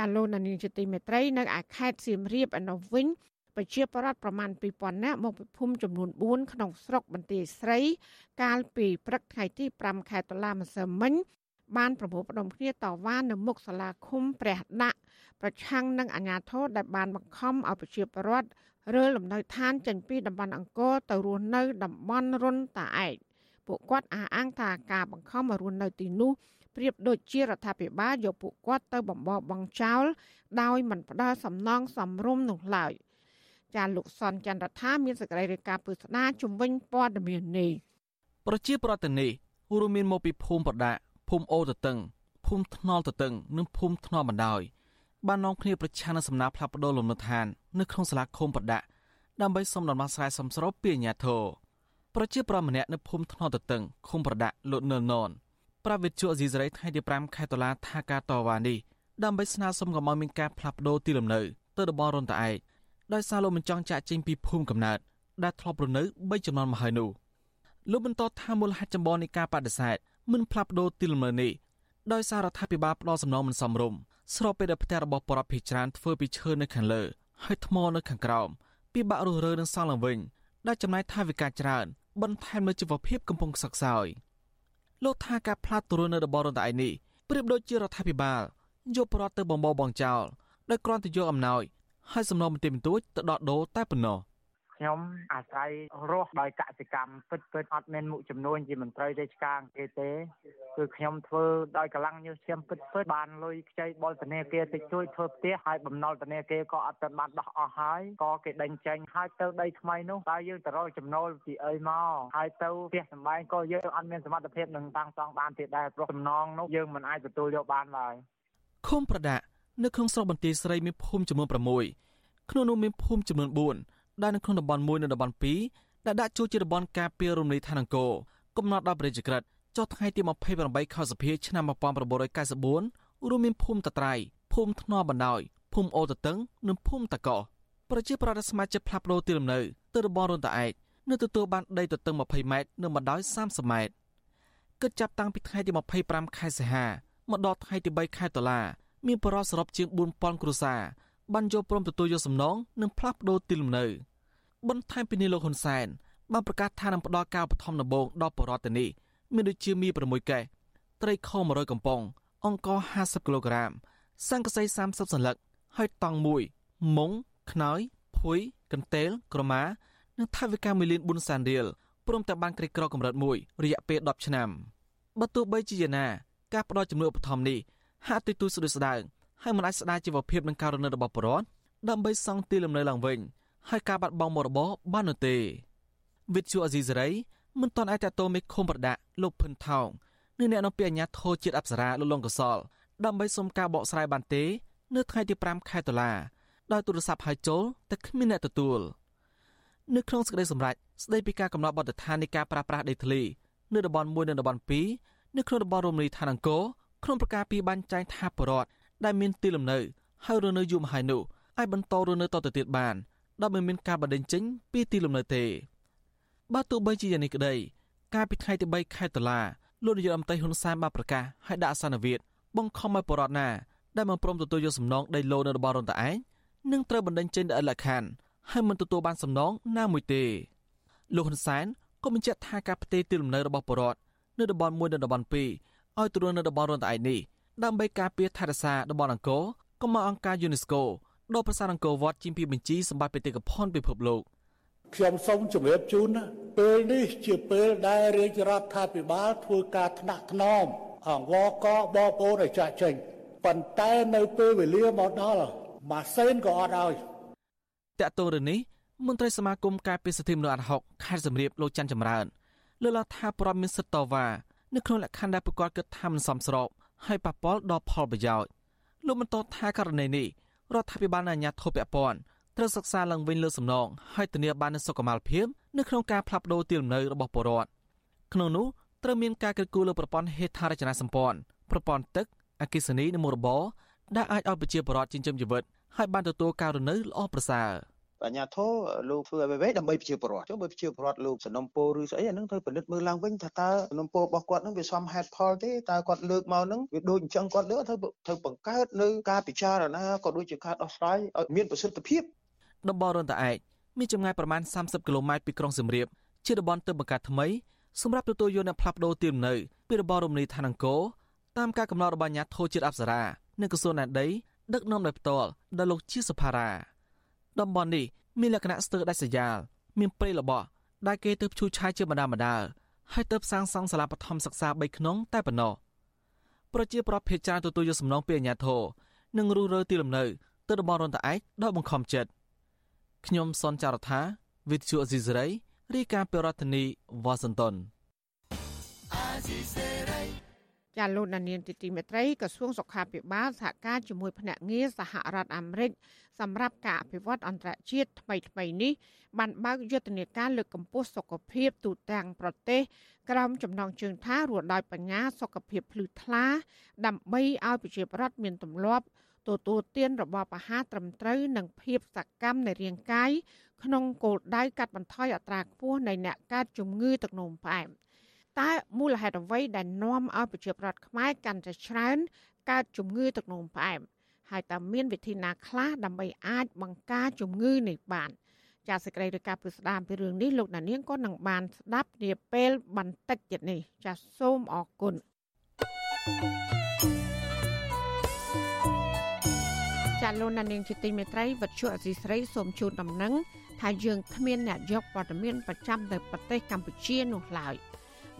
ចាលោកនានីជាទីមេត្រីនៅឯខេត្តសៀមរាបឯនោះវិញប្រជាប្រដ្ឋប្រមាណ2000នាក់មកពីភូមិចំនួន4ក្នុងស្រុកបន្ទាយស្រី កាលពីព្រឹកថ្ងៃទី5ខែតុលាម្សិលមិញបានប្រមូលផ្ដុំគ្នាតវ៉ានៅមុខសាលាឃុំព្រះដាក់ប្រឆាំងនឹងអាញាធរដែលបានបង្ខំឲ្យប្រជាពលរដ្ឋរើលំនៅឋានចេញពីតំបន់អង្គរទៅរស់នៅតំបន់រុនតាឯកពួកគាត់អះអាងថាការបង្ខំឲ្យរស់នៅទីនោះ ប្រៀបដូចជារដ្ឋាភិបាលយកពួកគាត់ទៅបំបរបងចោលដោយមិនផ្ដល់សំណងសំរុំនោះឡើយចាលោកសនចន្ទរដ្ឋាមានសេចក្តីរាយការណ៍ពឹស្ដាជំវិញព័ត៌មាននេះប្រជាប្រដ្ឋនេះរួមមានមកពីភូមិប្រដាក់ភូមិអូតតឹងភូមិថ្នល់តតឹងនិងភូមិថ្នល់បណ្ដោយបាននាំគ្នាប្រឆាំងនឹងសំណាផ្លាប់បដោលំនៅឋាននៅក្នុងសាលាឃុំប្រដាក់ដើម្បីសុំដំណោះស្រាយសំស្របពីអាជ្ញាធរប្រជាប្រដ្ឋម្នាក់នៅភូមិថ្នល់តតឹងឃុំប្រដាក់លោកនលនន ប្រាវិទ្យាអេស៊ីសរ៉ៃថ្ងៃទី5ខែតុលាថាការតវ៉ានេះដើម្បីស្នើសុំកុំឲ្យមានការផ្លាស់ប្ដូរទីលំនៅទៅតំបន់រុនតាឯកដោយសារលោកមិនចង់ចាក់ចេញពីភូមិកំណើតដែលធ្លាប់រស់នៅ3ចំនួនមកហើយនោះលោកបន្តថាមូលហេតុចម្បងនៃការបដិសេធមិនផ្លាស់ប្ដូរទីលំនៅនេះដោយសាររដ្ឋាភិបាលផ្ដោតសំណងមិនសមរម្យស្របពេលដែលផ្ទះរបស់បរិបភិច្រើនធ្វើពីឈើនៅខាងលើហើយថ្មនៅខាងក្រោមពិបាករស់រើនឹងសង់ឡើងវិញដែលចំណាយថវិកាច្រើនបន្ថែមលើជីវភាពកំពុងខ្សឹកខ្សោយ លោកថាការផ្លាស់ប្ដូរនៅតំបន់រនតៃនេះប្រៀបដូចជារដ្ឋាភិបាលយកប្រត់ទៅបំបោបងចោលដោយគ្រាន់តែយកអំណោយហើយសំណុំបន្តិចបន្តួចទៅដកដូរតែប៉ុណ្ណោះ ខ្ញុំអាស្រ័យរស់ដោយកសិកម្មពិតពិតអត់មានមុខចំនួនជាមន្ត្រីរាជការគេទេគឺខ្ញុំធ្វើដោយកម្លាំងញើសឈាមពិតពិតបានលុយខ្ចីបលធនាគារតិចជួយធ្វើផ្ទះហើយបំណុលធនាគារក៏អត់ទាន់បានដោះអស់ហើយក៏គេដេញចេញហើយទៅដីថ្មីនោះតើយើងទៅរកចំណូលពីអីមកហើយទៅផ្ទះសម្បែងក៏យើងអត់មានសមត្ថភាពនឹងតាំងសង់បានទៀតដែរព្រោះតំណងនោះយើងមិនអាចទទួលយកបានឡើយឃុំប្រដាក់នៅក្នុងស្រុកបន្ទាយស្រីមានភូមិចំនួន6ក្នុងនោះមានភូមិចំនួន4 ដែលនៅក្នុងតំបន់1និងតំបន់2ដែលដាក់ចូលជាតំបន់ការពាររំលីឋានអង្គរកំណត់ដល់ប្រជាក្រិតចុះថ្ងៃទី28ខែសភាឆ្នាំ1994រួមមានភូមិតត្រៃភូមិថ្នល់បណ្ដោយភូមិអូតតឹងនិងភូមិតកោប្រជាប្រដ្ឋសមាជិកផ្លាស់ប្ដូរទីលំនៅទៅតំបន់រុនតាឯកនៅទទួលបានដីទទឹង20ម៉ែត្រនិងបណ្ដោយ30ម៉ែត្រគិតចាប់តាំងពីថ្ងៃទី25ខែសីហាមកដល់ថ្ងៃទី3ខែតុលាមានបរិសសរុបជាង4000គ្រួសារបានយកព្រមទទួលយកសំណងនិងផ្លាស់ប្ដូរទីលំនៅ បន្ថែមពីនេះលោកហ៊ុនសែនបានប្រកាសថានឹងផ្ដល់ការឧបត្ថម្ភដំបូងដល់បរិវត្តនេះមានដូចជាមី6កែត្រីខ100កំប៉ុងអង្ករ50គីឡូក្រាមសង្កសី30សន្លឹកហើយតង់មួយមុងខ្នើយភួយកន្ទេលក្រមានិងថវិកា1លាន4សែនរៀលព្រមទាំងបានក្រីក្រកម្រិតមួយរយៈពេល10ឆ្នាំបើទោះបីជាយ៉ាងណាការផ្ដល់ជំនួយឧបត្ថម្ភនេះហាក់ទទូចស្ដួយស្ដាងហើយមិនអាចស្ដារជីវភាពនិងការរស់នៅរបស់ប្រជាពលរដ្ឋដើម្បីសង់ទីលំនៅឡើងវិញ ហើយការបាត់បង់មរតកបាននោះទេវិទ្យុអេស៊ីសេរីមិនទាន់អាចតតមេឃុំប្រដាក់លោកភិនថោងនិងអ្នកនាំពាក្យអាជ្ញាធរជាតិអប្សរាលោកលងកសលដើម្បីសុំការបកស្រាយបានទេ នៅថ្ងៃទី5ខែតុលាដោយទូរស័ព្ទហៅចូលតែគ្មានអ្នកទទួលនៅក្នុងសេចក្តីសម្រេចស្តីពីការកំណត់បទដ្ឋាននៃការប្រាស្រ័យដីធ្លីនៅតំបន់1និងតំបន់2នៅក្នុងតំបន់រមណីយដ្ឋានអង្គរក្នុងប្រការពីបានចែងថាបរដ្ឋដែលមានទីលំនៅហើយរស់នៅយូរមកហើយនោះអាចបន្តរស់នៅតទៅទៀតបាន ដោយមិនមានការបណ្តេញចេញពីទីលំនៅទេបើទោះបីជាយ៉ាងនេះក្តីកាលពីថ្ងៃទី3ខែតុលាលោកនាយករដ្ឋមន្ត្រីហ៊ុនសែនបានប្រកាសឲ្យដាក់សន្និវិទបង្ខំឲ្យបរដ្ឋណាដែលមិនព្រមទទួលយកសំណងដីឡូនៅរបស់រដ្ឋឯងនឹងត្រូវបណ្តេញចេញដោយលក្ខខណ្ឌហើយមិនទទួលបានសំណងណាមួយទេលោកហ៊ុនសែនក៏បញ្ជាក់ថាការផ្ទេរទីលំនៅរបស់បរដ្ឋនៅតំបន់1និងតំបន់2ឲ្យទៅរស់នៅតំបន់រដ្ឋឯងនេះដើម្បីការពារថែរក្សាតំបន់អង្គរក៏មកអង្គការ UNESCO ដល់ប្រាសាទអង្គរវត្តជាងពីបញ្ជីសម្បត្តិបេតិកភណ្ឌពិភពលោកខ្ញុំសូមជម្រាបជូនណាពេលនេះជាពេលដែលរាជរដ្ឋាភិបាលធ្វើការថ្នាក់ថ្នមអង្វរកបងប្អូនឲ្យចាក់ចេញប៉ុន្តែនៅពេលវេលាមកដល់ម៉ាស៊ីនក៏អត់ឲ្យតកតរឿងនេះមន្ត្រីសមាគមការពារសិទ្ធិមនុស្សអាត់ហុកខេត្តសំរាបលោកច័ន្ទចម្រើនលើកឡើងថាប្រពមានសិទ្ធិតវ៉ានៅក្នុងលក្ខខណ្ឌដែលប្រកបគិតថាមិនសមស្របហើយប៉ះពាល់ដល់ផលប្រយោជន៍លោកបន្តថាករណីនេះ រដ្ឋាភិបាលអាជ្ញាធរពាក់ព័ន្ធត្រូវសិក្សាឡើងវិញលើសំណងហើយធានាបាននូវសុខុមាលភាពនៅក្នុងការផ្លាស់ប្តូរទីលំនៅរបស់ពលរដ្ឋក្នុងនោះត្រូវមានការកិត្តគូលើប្រព័ន្ធហេដ្ឋារចនាសម្ព័ន្ធប្រព័ន្ធទឹកអគ្គិសនីនិងមុខរបរដែលអាចឲ្យប្រជាពលរដ្ឋចិញ្ចឹមជីវិតហើយបានទទួលការរស់នៅល្អប្រសើរ អាជ្ញាធរលោកធ្វើអ្វីៗដើម្បីប្រជាពលរដ្ឋចុះបើប្រជាពលរដ្ឋលោកសំណុំពរឬស្អីអានឹងត្រូវពិនិត្យមើលឡើងវិញថាតើសំណុំពររបស់គាត់នឹងវាសមហេតុផលទេតើគាត់លើកមកនឹងវាដូចអញ្ចឹងគាត់លើកត្រូវត្រូវបង្កើតនៅការពិចារណាក៏ដូចជាការដោះស្រាយឲ្យមានប្រសិទ្ធភាពតំបន់រនតាឯកមានចម្ងាយប្រមាណ30គីឡូម៉ែត្រពីក្រុងសៀមរាបជាតំបន់ទើបបង្កើតថ្មីសម្រាប់ទទួលយកអ្នកផ្លាស់ប្ដូរទីលំនៅពីរបបរមណីយដ្ឋានអង្គរតាមការកំណត់របស់អាជ្ញាធរជាតិអប្សរានិងក្រសួងណែដីដឹកនាំដោយផ្ទាល់ដោយលោកជាសុផារ៉ា តំបន់នេះមានលក្ខណៈស្ទើរដាច់ស្រយាលមានព្រៃល្បោះដែលគេទើបឈូសឆាយជាបណ្ដាបណ្ដាហើយទើបសាងសង់សាលាបឋមសិក្សា3ខ្នងតែប៉ុណ្ណោះប្រជាប្រដ្ឋភេទចាទទួលយកសំណងពីអាជ្ញាធរនិងរុះរើទីលំនៅទៅតំបន់រនតឯកដោយបង្ខំចិត្តខ្ញុំសនចាររថាវិទ្យុអេស៊ីសរ៉ៃរាយការណ៍ពីរដ្ឋធានីវ៉ាស៊ីនតោន ចាលោកនានីទីទីមេត្រីក្រសួងសុខាភិបាលសហការជាមួយភ្នាក់ងារសហរដ្ឋអាមេរិកសម្រាប់ការអភិវឌ្ឍអន្តរជាតិថ្មីថ្មីនេះបានបើកយុទ្ធនាការលើកកម្ពស់សុខភាពទូទាំងប្រទេសក្រោមចំណងជើងថារស់ដោយបញ្ញាសុខភាពភ្លឺថ្លា ដើម្បីឲ្យប្រជាពលរដ្ឋមានទម្លាប់ទទួលទានរបបអាហារត្រឹមត្រូវនិងភាពសកម្មនៃរាងកាយក្នុងគោលដៅកាត់បន្ថយអត្រាខ្ពស់នៃអ្នកកើតជំងឺទឹកនោមផ្អែម តើមូលហេតុអ្វីដែលនាំឲ្យប្រជាពលរដ្ឋខ្មែរកាន់តែច្រើនកើតជំងឺទឹកនោមផ្អែមហើយតើមានវិធីណាខ្លះដើម្បីអាចបង្ការជំងឺនេះបានចាសសេចក្តីរាយការណ៍ពីស្ដាមពីរឿងនេះលោកណានៀងក៏នឹងបានស្ដាប់នាពេលបន្តិចទៀតនេះចាសសូមអរគុណ thank you ចាលោកណានៀងជាទីមេត្រីវັດឈុអសីស្រីសូមជូនដំណឹងថាយើងគ្មានអ្នកយកព័ត៌មានប្រចាំនៅប្រទេសកម្ពុជានោះឡើយ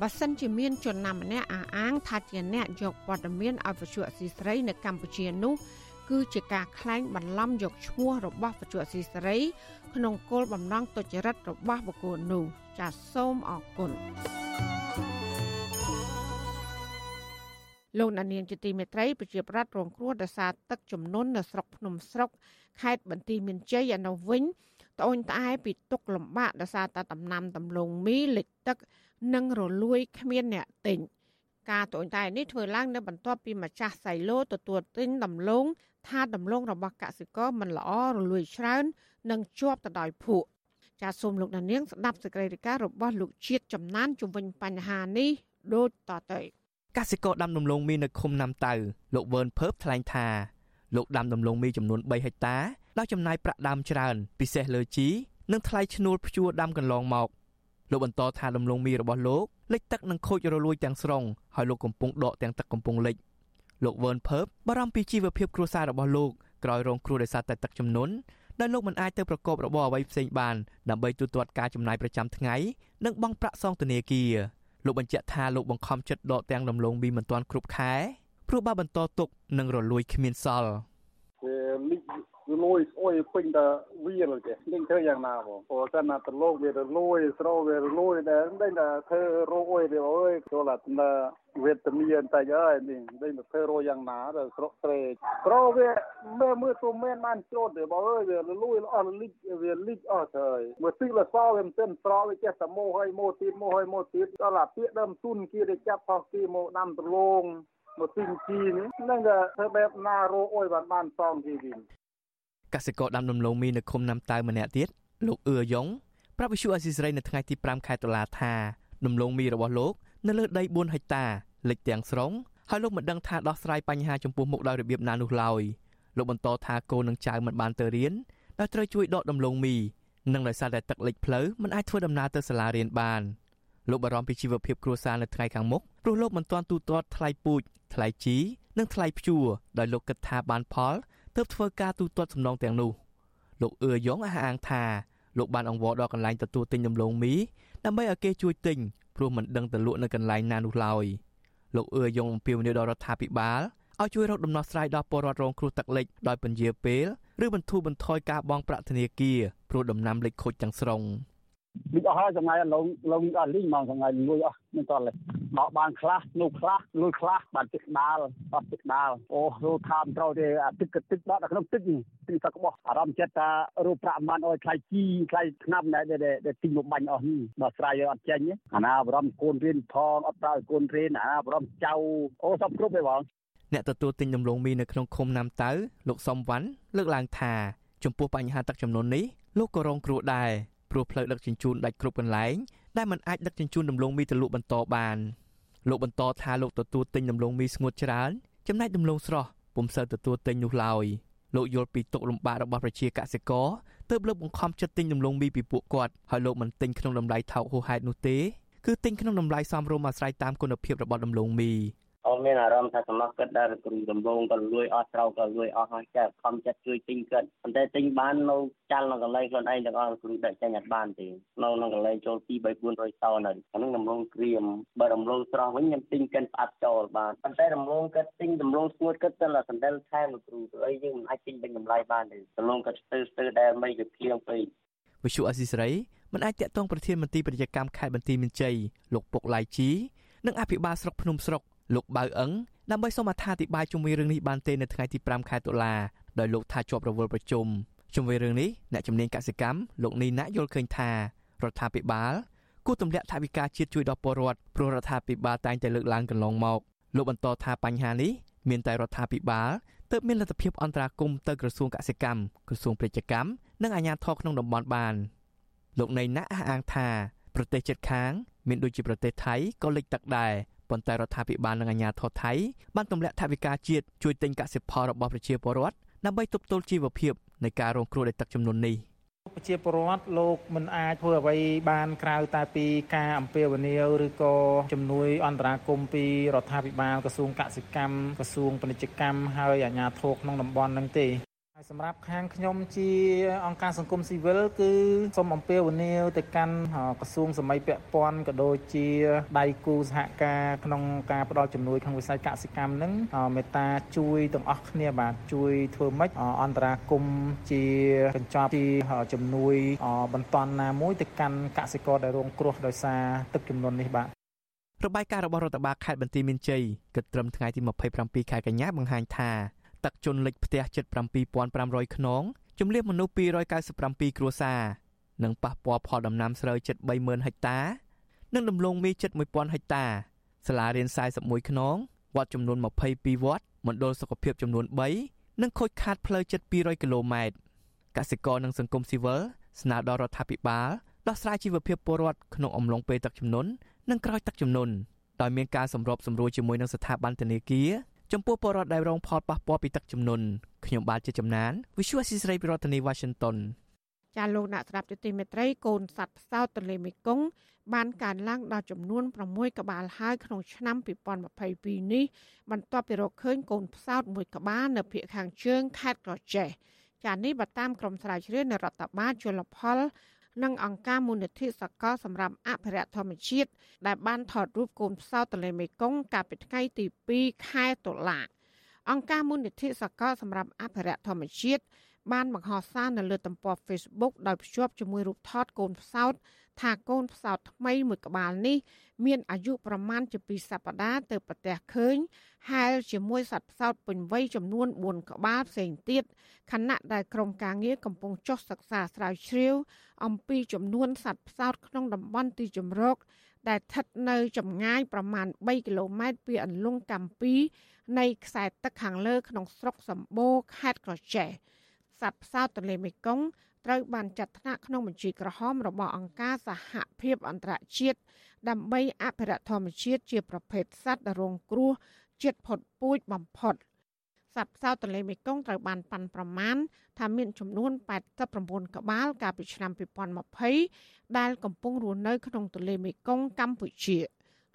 បើសិនជាមានជនណាម្នាក់អះអាងថាជាអ្នកយកព័ត៌មានឲ្យវិទ្យុអសីស្រីនៅកម្ពុជានោះគឺជាការក្លែងបន្លំយកឈ្មោះរបស់វិទ្យុអសីស្រី ក្នុងគោលបំណងទុច្ចរិតរបស់បុគ្គលនោះចាសសូមអរគុណលោកណានៀងជាទីមេត្រីប្រជាប្រដ្ឋរងគ្រោះដោយសារទឹកជំនន់នៅស្រុកភ្នំស្រុកខេត្តបន្ទាយមានជ័យឯនោះវិញត្អូញត្អែពីទុកលំបាកដោយសារតែដំណាំដំឡូងមីលិចទឹក និងរលួយគ្មានអ្នកទិញការត្អូញត្អែនេះធ្វើឡើងនៅបន្ទាប់ពីម្ចាស់សៃឡូទទួលទិញដំឡូងថាដំឡូងរបស់កសិករមិនល្អរលួយច្រើន និងជាប់ទៅដោយភក់ចាសសូមលោកនាងស្ដាប់សេចក្តីរាយការណ៍របស់លោកជាតិចំណានជំវិញបញ្ហានេះដូចតទៅកសិករដាំដំឡូងមីនៅឃុំណាំតៅលោកវឿនភើបថ្លែងថាលោកដាំដំឡូងមីចំនួន3ហិកតាដោយចំណាយប្រាក់ដើមច្រើន ពិសេសលើជីនិងថ្លៃឈ្នួលភ្ជួរដាំកន្លងមក លោកបន្តថាដំឡូងមីរបស់លោកលិចទឹកនិងខូចរលួយទាំងស្រុងហើយលោកកំពុងដកទាំងទឹកកំពុងលិចលោកវឿនភើបបារម្ភពីជីវភាពគ្រួសាររបស់លោកក្រោយរងគ្រោះដោយសារតែទឹកជំនន់ដែលលោកមិនអាចទៅប្រកបរបរអ្វីផ្សេងបានដើម្បីទូទាត់ការចំណាយប្រចាំថ្ងៃនិងបង់ប្រាក់សងធនាគារលោកបញ្ជាក់ថាលោកបង្ខំចិត្តដកទាំងដំឡូងមីមិនទាន់គ្រប់ខែព្រោះបើបន្តទុកនឹងរលួយគ្មានសល់ វាលិចរលួយស្អុយពេញតែវាលចេះនឹងធ្វើយ៉ាងណាបងព្រោះតែណាតលោកវារលួយស្រោវារលួយតែមិនតែធ្វើរោគអុយវាអើយចូលតែវេទមានតែហើយនេះនេះមកធ្វើរយយ៉ាងណាទៅស្រុកត្រេកក្រវាមើលមើលទៅមែនបានច្រូតទេបងអើយវាលួយអស់លិចវាលិចអស់ទៅហើយមើលទីលសវាមិនទាន់ស្រកវាចេះតែម៉ូហើយម៉ូទៀតម៉ូហើយម៉ូទៀតដល់អាពាកដើមទុនគេទៅចាប់ផោះគេមកដាំដលងមកទីជីនេះនឹងធ្វើបែបណារោអុយបានបានសំគេវិញ កសិករដាំដំឡូងមីនៅឃុំណាំតៅម្នាក់ទៀតលោកអឿយ៉ងប្រាប់វិសុអេស៊ីសរ៉ៃនៅថ្ងៃទី5ខែតុលាថាដំឡូងមីរបស់លោកនៅលើដី4ហិកតាលិចទាំងស្រុងហើយលោកមិនដឹងថាដោះស្រាយបញ្ហាចំពោះមុខដោយរបៀបណានោះឡើយលោកបន្តថាកូននឹងចៅមិនបានទៅរៀនដោយត្រូវជួយដកដំឡូងមីនិងដោយសារតែទឹកលិចផ្លូវមិនអាចធ្វើដំណើរទៅសាលារៀនបានលោកបារម្ភពីជីវភាពគ្រួសារនៅថ្ងៃខាងមុខព្រោះលោកមិនទាន់ទូទាត់ថ្លៃពូជថ្លៃជីនិងថ្លៃភ្ជួរដោយលោកគិតថាបានផល ទើបធ្វើការទូទាត់សំណងទាំងនោះលោកអឿយ៉ងអះអាងថាលោកបានអង្វរដល់កន្លែងទទួលទិញដំឡូងមីដើម្បីឲ្យគេជួយទិញព្រោះមិនដឹងទៅលក់នៅកន្លែងណានោះឡើយលោកអឿយ៉ងអំពាវនាវដល់រដ្ឋាភិបាលឲ្យជួយរកដំណោះស្រាយដល់ពលរដ្ឋរងគ្រោះទឹកលិចដោយពន្យាពេលឬបន្ធូរបន្ថយការបង់ប្រាក់ធនាគារព្រោះដំណាំលិចខូចទាំងស្រុង។ លិចអស់ហើយថ្ងៃឡងឡងអស់លីងមកថ្ងៃលួយអស់មិនតលេបោកបានខ្លះនោះខ្លះលួយខ្លះបានទឹកដាលអត់ទឹកដាលអូរូថាមត្រូវទេអាទឹកទឹកដកនៅក្នុងទឹកទឹកទឹកបោះអារម្មណ៍ចិត្តថារូបប្រាក់មិនអោយថ្លៃជីថ្លៃឆ្នាំដែលដែលទិញមកបាញ់អស់នេះបើស្រ័យឲ្យអត់ចេញអាណាបរំកូនរៀនផងអត់ប្រើកូនរៀនអាណាបរំចៅអូសពគ្រប់ទេបងអ្នកទទួលទិញដំឡូងមីនៅក្នុងឃុំណាំតៅលោកសំវ៉ាន់លើកឡើងថាចំពោះបញ្ហាទឹកចំនួននេះលោកក៏រងគ្រោះដែរ ព្រោះផ្លូវដឹកជញ្ជូនដាច់គ្រប់កន្លែងដែលមិនអាចដឹកជញ្ជូនដំឡូងមីទៅលក់បន្តបានលោកបន្តថាលោកទទួលទិញដំឡូងមីស្ងួតច្រើនចំណែកដំឡូងស្រស់ពុំសូវទទួលទិញនោះឡើយលោកយល់ពីទុកលំបាករបស់ប្រជាកសិករទើបលោកបង្ខំចិត្តទិញដំឡូងមីពីពួកគាត់ហើយលោកមិនទិញក្នុងតម្លៃថោកហួសហេតុនោះទេគឺទិញក្នុងតម្លៃសមរម្យអាស្រ័យតាមគុណភាពរបស់ដំឡូងមី អូមានអារម្មណ៍ថាសម្រាប់គិតដែលគ្រូដំបងក៏លួយអស់ត្រូវក៏លួយអស់ហើយចាខំចិត្តជួយទិញគិតប៉ុន្តែទិញបាននៅចាល់នៅកន្លែងខ្លួនឯងទាំងអស់គ្រូដាក់ចាញ់អត់បានទេនៅក្នុងកន្លែងចូល2 3 400តោនៅអានឹងដំឡូងក្រៀមបើដំឡូងស្រស់វិញខ្ញុំទិញកិនផ្អាប់ចូលបានប៉ុន្តែដំឡូងគិតទិញដំឡូងស្ងួតគិតទៅតែសណ្ដិលថែមគ្រូទៅអីយើងមិនអាចទិញពេញតម្លៃបានទេដំឡូងគិតស្ទើស្ទើដែលមិនវាភ្លៀងពេកវិសុអស៊ីសេរីមិនអាចតាក់ទងប្រធានមន្ត្រីពាណិជ្ជកម្មខេត្តបន្ទាយមានជ័យលោកពុកឡៃជីនិងអភិបាលស្រុកភ្នំស្រុក លោកបៅអឹងដើម្បីសូមអត្ថាធិប្បាយជុំវិញរឿងនេះបានទេនៅថ្ងៃទី5ខែតុលាដោយលោកថាជាប់រវល់ប្រជុំជុំវិញរឿងនេះអ្នកជំនាញកសិកម្មលោកនីណាក់យល់ឃើញថារដ្ឋាភិបាលគួរទម្លាក់ថវិកាជាតិជួយដល់ពលរដ្ឋព្រោះរដ្ឋាភិបាលតែងតែលើកឡើងកន្លងមកលោកបន្តថាបញ្ហានេះមានតែរដ្ឋាភិបាលទើបមានលទ្ធភាពអន្តរាគមន៍ទៅក្រសួងកសិកម្មក្រសួងពាណិជ្ជកម្មនិងអាជ្ញាធរក្នុងតំបន់បានលោកណៃណាក់អះអាងថាប្រទេសជិតខាង មានដូចជាប្រទេសថៃក៏លិចទឹកដែរ ប៉ុន្តែរដ្ឋាភិបាលនិងអាជ្ញាធរថៃបានទម្លាក់ថវិកាជាតិជួយទិញកសិផលរបស់ប្រជាពលរដ្ឋដើម្បីទប់ទល់ជីវភាពនៃការរងគ្រោះដោយទឹកជំនន់នេះប្រជាពលរដ្ឋលោកមិនអាចធ្វើអ្វីបានក្រៅតែពីការអំពាវនាវឬក៏ជំនួយអន្តរាគមពីរដ្ឋាភិបាលក្រសួងកសិកម្មក្រសួងពាណិជ្ជកម្មហើយអាជ្ញាធរក្នុងតំបន់នឹងទេ ហើយសម្រាប់ខាងខ្ញុំជាអង្គការសង្គមស៊ីវិលគឺសូមអំពាវនាវទៅកាន់ក្រសួងសម័យពាក់ព័ន្ធក៏ដូចជាដៃគូសហការក្នុងការផ្តល់ជំនួយក្នុងវិស័យកសិកម្មនឹងមេត្តាជួយទាំងអស់គ្នាបាទជួយធ្វើម៉េចអន្តរាគមជាកញ្ចប់ជាជំនួយបន្តណាមួយទៅកាន់កសិករដែលរងគ្រោះដោយសារទឹកជំនន់នេះបាទរបាយការណ៍របស់រដ្ឋបាលខេត្តបន្ទាយមានជ័យគិតត្រឹមថ្ងៃទី27ខែកញ្ញាបង្ហាញថា ទឹកជន់លិចផ្ទះជិត7500ខ្នងជំនៀមនុស្ស297គ្រួសារនិងប៉ះពាល់ផលដំណាំស្រូវជិត30000ហិកតា និងដំឡូងមីជិត1000ហិកតាសាលារៀន41ខ្នងវត្តចំនួន22វត្តមណ្ឌលសុខភាពចំនួន3និងខូចខាតផ្លូវជិត200គីឡូម៉ែត្រកសិករនិងសង្គមស៊ីវិលស្នើដល់រដ្ឋាភិបាលដោះស្រាយជីវភាពពលរដ្ឋក្នុងអំឡុងពេលទឹកជំនន់និងក្រោយទឹកជំនន់ដោយមានការសម្របសម្រួលជាមួយនឹងស្ថាប័នធនាគារ ចំពោះពលរដ្ឋដែលរងផលប៉ះពាល់ពីទឹកជំនន់ខ្ញុំបាទជាចំណាន Visual Assisray ពីរដ្ឋធានី Washington ចាលោកអ្នកស្ដាប់ទទីមេត្រីកូនសត្វផ្សោតទន្លេមេគង្គបានកើនឡើងដល់ចំនួន6ក្បាលហើយក្នុងឆ្នាំ2022នេះបន្ទាប់ពីរកឃើញកូនផ្សោតមួយក្បាលនៅភូមិខាងជើងខេត្តក្រចេះចានេះបើតាមក្រមស្រាវជ្រាវនៅរដ្ឋបាលជលផល និងអង្គការមូលនិធិសកលសម្រាប់អភិរក្សធម្មជាតិដែលបានថតរូបកូនផ្សោតទន្លេមេគង្គកាលពីថ្ងៃទី2ខែតុលាអង្គការមូលនិធិសកលសម្រាប់អភិរក្សធម្មជាតិបានបង្ហោះសារនៅលើទំព័រ Facebook ដោយភ្ជាប់ជាមួយរូបថតកូនផ្សោត ថាកូនផ្សោតថ្មីមួយក្បាលនេះ មានអាយុប្រមាណជា2សប្តាហ៍ទៅប្រទះឃើញហែលជាមួយសត្វផ្សោតពេញវ័យចំនួន4ក្បាលផ្សេងទៀតខណៈដែលក្រុមការងារកំពុងចុះសិក្សាស្រាវជ្រាវ អំពីចំនួនសត្វផ្សោតក្នុងតំបន់ទីជម្រកដែលស្ថិតនៅចម្ងាយប្រមាណ3គីឡូម៉ែត្រពីអន្លង់កាំពីនៃខ្សែទឹកខាងលើក្នុងស្រុកសម្បូរខេត្តក្រចេះសត្វផ្សោតទន្លេមេគង្គ ត្រូវបានចាត់ថ្នាក់ក្នុងបញ្ជីក្រហមរបស់អង្គការសហភាពអន្តរជាតិដើម្បីអភិរក្សធម្មជាតិជាប្រភេទសត្វដែលរងគ្រោះជាតិផុតពូជបំផុតសត្វផ្សោតទន្លេមេគង្គត្រូវបានប៉ាន់ប្រមាណថាមានចំនួន89ក្បាលកាលពីឆ្នាំ2020ដែលកំពុងរស់នៅក្នុងទន្លេមេគង្គកម្ពុជា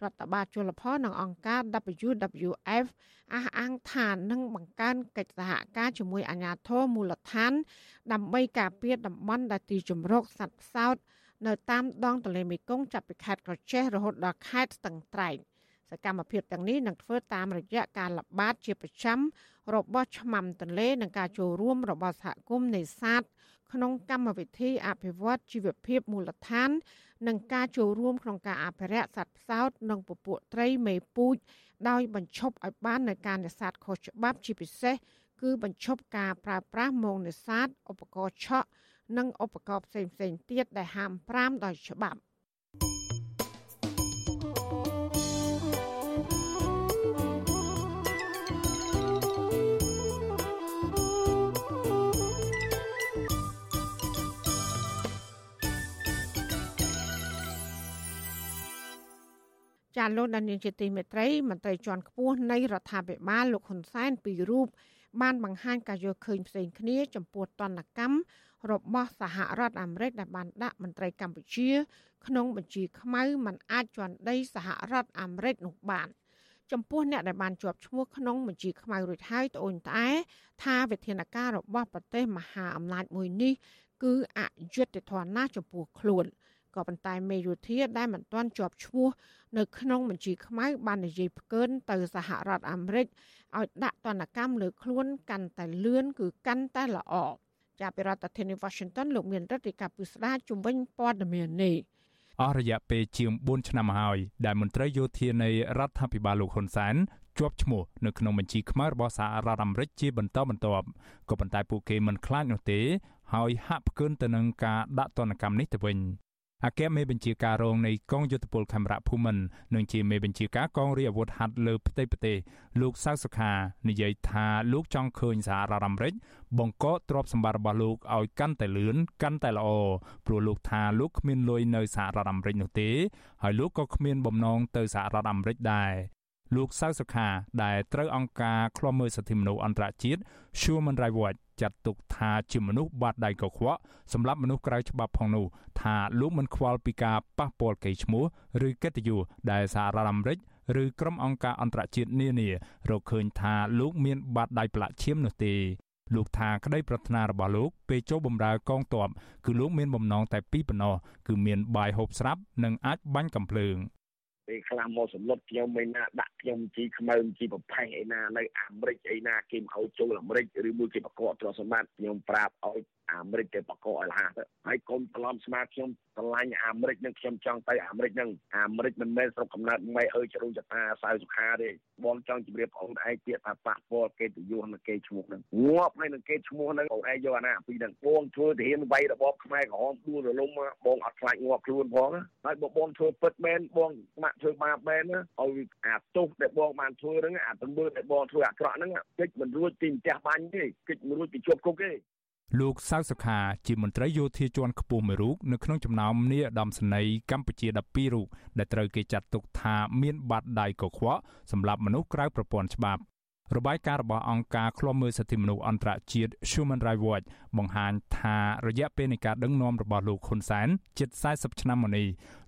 រដ្ឋបាលជលផលនិងអង្គការ WWF អះអាងថានឹងបង្កើនកិច្ចសហការជាមួយអាជ្ញាធរមូលដ្ឋាន ដើម្បីការពារតំបន់ដែលទីជម្រកសត្វផ្សោតនៅតាមដងទន្លេមេគង្គចាប់ពីខេត្តក្រចេះរហូតដល់ខេត្តស្ទឹងត្រែងសកម្មភាពទាំងនេះនឹងធ្វើតាមរយៈការល្បាតជាប្រចាំរបស់ឆ្មាំទន្លេនិងការចូលរួមរបស់សហគមន៍នេសាទក្នុងកម្មវិធីអភិវឌ្ឍជីវភាពមូលដ្ឋាន និងការចូលរួមក្នុងការអភិរក្សសត្វផ្សោតនិងពពួកត្រីមេពូជដោយបញ្ឈប់ឲ្យបាននៅការនេសាទខុសច្បាប់ជាពិសេសគឺបញ្ឈប់ការប្រើប្រាស់មងនេសាទឧបករណ៍ឆក់និងឧបករណ៍ផ្សេងៗទៀតដែលហាម5ដោយច្បាប់ ចាលោកដានៀងជាទីមេត្រីមន្ត្រីជាន់ខ្ពស់នៃរដ្ឋាភិបាលលោកហ៊ុនសែនពីររូបបានបង្ហាញការយល់ឃើញផ្សេងគ្នា ចំពោះតនកម្មរបស់សហរដ្ឋអាមេរិកដែលបានដាក់មន្ត្រីកម្ពុជា ក្នុងបញ្ជីខ្មៅมันអាចជន់ដីសហរដ្ឋអាមេរិកនោះបានចំពោះអ្នកដែលបានជាប់ឈ្មោះក្នុងបញ្ជីខ្មៅរួចហើយត្អូញត្អែថាវិធានការរបស់ប្រទេសមហាអំណាចមួយនេះគឺអយុត្តិធម៌ណាស់ចំពោះខ្លួន ក៏ប៉ុន្តែមេយោធាដែលមិនទាន់ជាប់ឈ្មោះនៅក្នុងបញ្ជីខ្មៅបាននិយាយផ្កើនទៅសហរដ្ឋអាមេរិកឲ្យដាក់ទណ្ឌកម្មលើខ្លួនកាន់តែលឿនគឺកាន់តែល្អចាប់ពីរដ្ឋធានី Washington លោកមានរដ្ឋាភិការពុស្ដាជំវិញព័ត៌មាននេះអស់រយៈពេលជាង4ឆ្នាំហើយ ដែលមន្ត្រីយោធានៃរដ្ឋាភិបាលលោកហ៊ុនសែនជាប់ឈ្មោះនៅក្នុងបញ្ជីខ្មៅរបស់សហរដ្ឋអាមេរិកជាបន្តបន្ទាប់ក៏ប៉ុន្តែពួកគេមិនខ្លាចនោះទេ ហើយហាក់ផ្កើនទៅនឹងការដាក់ទណ្ឌកម្មនេះទៅវិញ អគ្គមេបញ្ជាការរងនៃកងយុទ្ធពលខេមរៈភូមិន្ទនិងជាមេបញ្ជាការកងរាជអាវុធហត្ថលើផ្ទៃប្រទេសលោកសៅសុខានិយាយថាលោកចង់ឃើញសហរដ្ឋអាមេរិកបង្កកទ្រព្យសម្បត្តិរបស់លោកឲ្យកាន់តែលឿនកាន់តែល្អព្រោះលោកថាលោកគ្មានលុយនៅសហរដ្ឋអាមេរិកនោះទេ ហើយលោកក៏គ្មានបំណងទៅសហរដ្ឋអាមេរិកដែរលោកសៅសុខាដែលត្រូវអង្គការឃ្លាំមើលសិទ្ធិមនុស្សអន្តរជាតិ Human Rights Watch ចាត់ទុកថាជាមនុស្សបាត់ដៃកខ្វក់សម្រាប់មនុស្សក្រៅច្បាប់ផងនោះថាលោកមិនខ្វល់ពីការប៉ះពាល់កេរ្តិ៍ឈ្មោះឬកិត្តិយសដែលសហរដ្ឋអាមេរិកឬក្រុមអង្គការអន្តរជាតិនានារកឃើញថាលោកមានបាតដៃប្រឡាក់ឈាមនោះទេលោកថាក្តីប្រាថ្នារបស់លោកពេលចូលបម្រើកងទ័ពគឺលោកមានបំណងតែពីរប៉ុណ្ណោះគឺមានបាយហូបស្រាប់និងអាចបាញ់កំភ្លើង ពេលខ្លះមកសម្លុតខ្ញុំមិនណាដាក់ខ្ញុំជីខ្មៅជីប្រផេះឯណានៅអាមេរិកឯណាគេមកឲ្យចូលអាមេរិកឬមួយគេបកកទ្រព្យសម្បត្តិខ្ញុំប្រាប់ឲ្យ អាមេរិកគេបកកឲ្យលះទៅហើយកុំច្រឡំស្មាខ្ញុំឆ្លាញ់អាមេរិកនឹងខ្ញុំចង់ទៅអាមេរិកនឹងអាមេរិកមិនមែនស្រុកកំណើតម៉ែអើយជ្រុងចតាសៅសុខាទេបងចង់ជម្រាបបងឯងពាក្យថាប៉ះពាល់គេទៅយុះនឹងគេឈ្មោះនឹងងាប់ហើយនឹងគេឈ្មោះនឹងបងឯងយកអាណាពីនឹងបងធ្វើទាហានវាយរបបខ្មែរក្រហមដួលរលំបងអត់ខ្លាចងាប់ខ្លួនផងហើយបើបងធ្វើពិតមែនបងម៉ាក់ធ្វើបាបមែនឲ្យអាទោសដែលបងបានធ្វើហ្នឹងអាទំមើដែលបងធ្វើអាក្រក់ហ្នឹងកិច្ចមិនរួចពីផ្ទះបាញ់ទេកិច្ចមិនរួចពីជាប់គុកទេ លោកសៅសុខាជាមន្ត្រីយោធាជាន់ខ្ពស់មួយរូបនៅក្នុងចំណោមនាយឧត្តមសេនីយ៍កម្ពុជា12រូបដែលត្រូវគេចាត់ទុកថាមានបាតដៃកខ្វក់សម្រាប់មនុស្សក្រៅប្រព័ន្ធច្បាប់ របាយការណ៍របស់អង្គការឃ្លាំមើលសិទ្ធិមនុស្សអន្តរជាតិ Human Rights Watch បង្ហាញថារយៈពេលនៃការដឹកនាំរបស់លោកហ៊ុនសែនជិត40ឆ្នាំមកនេះ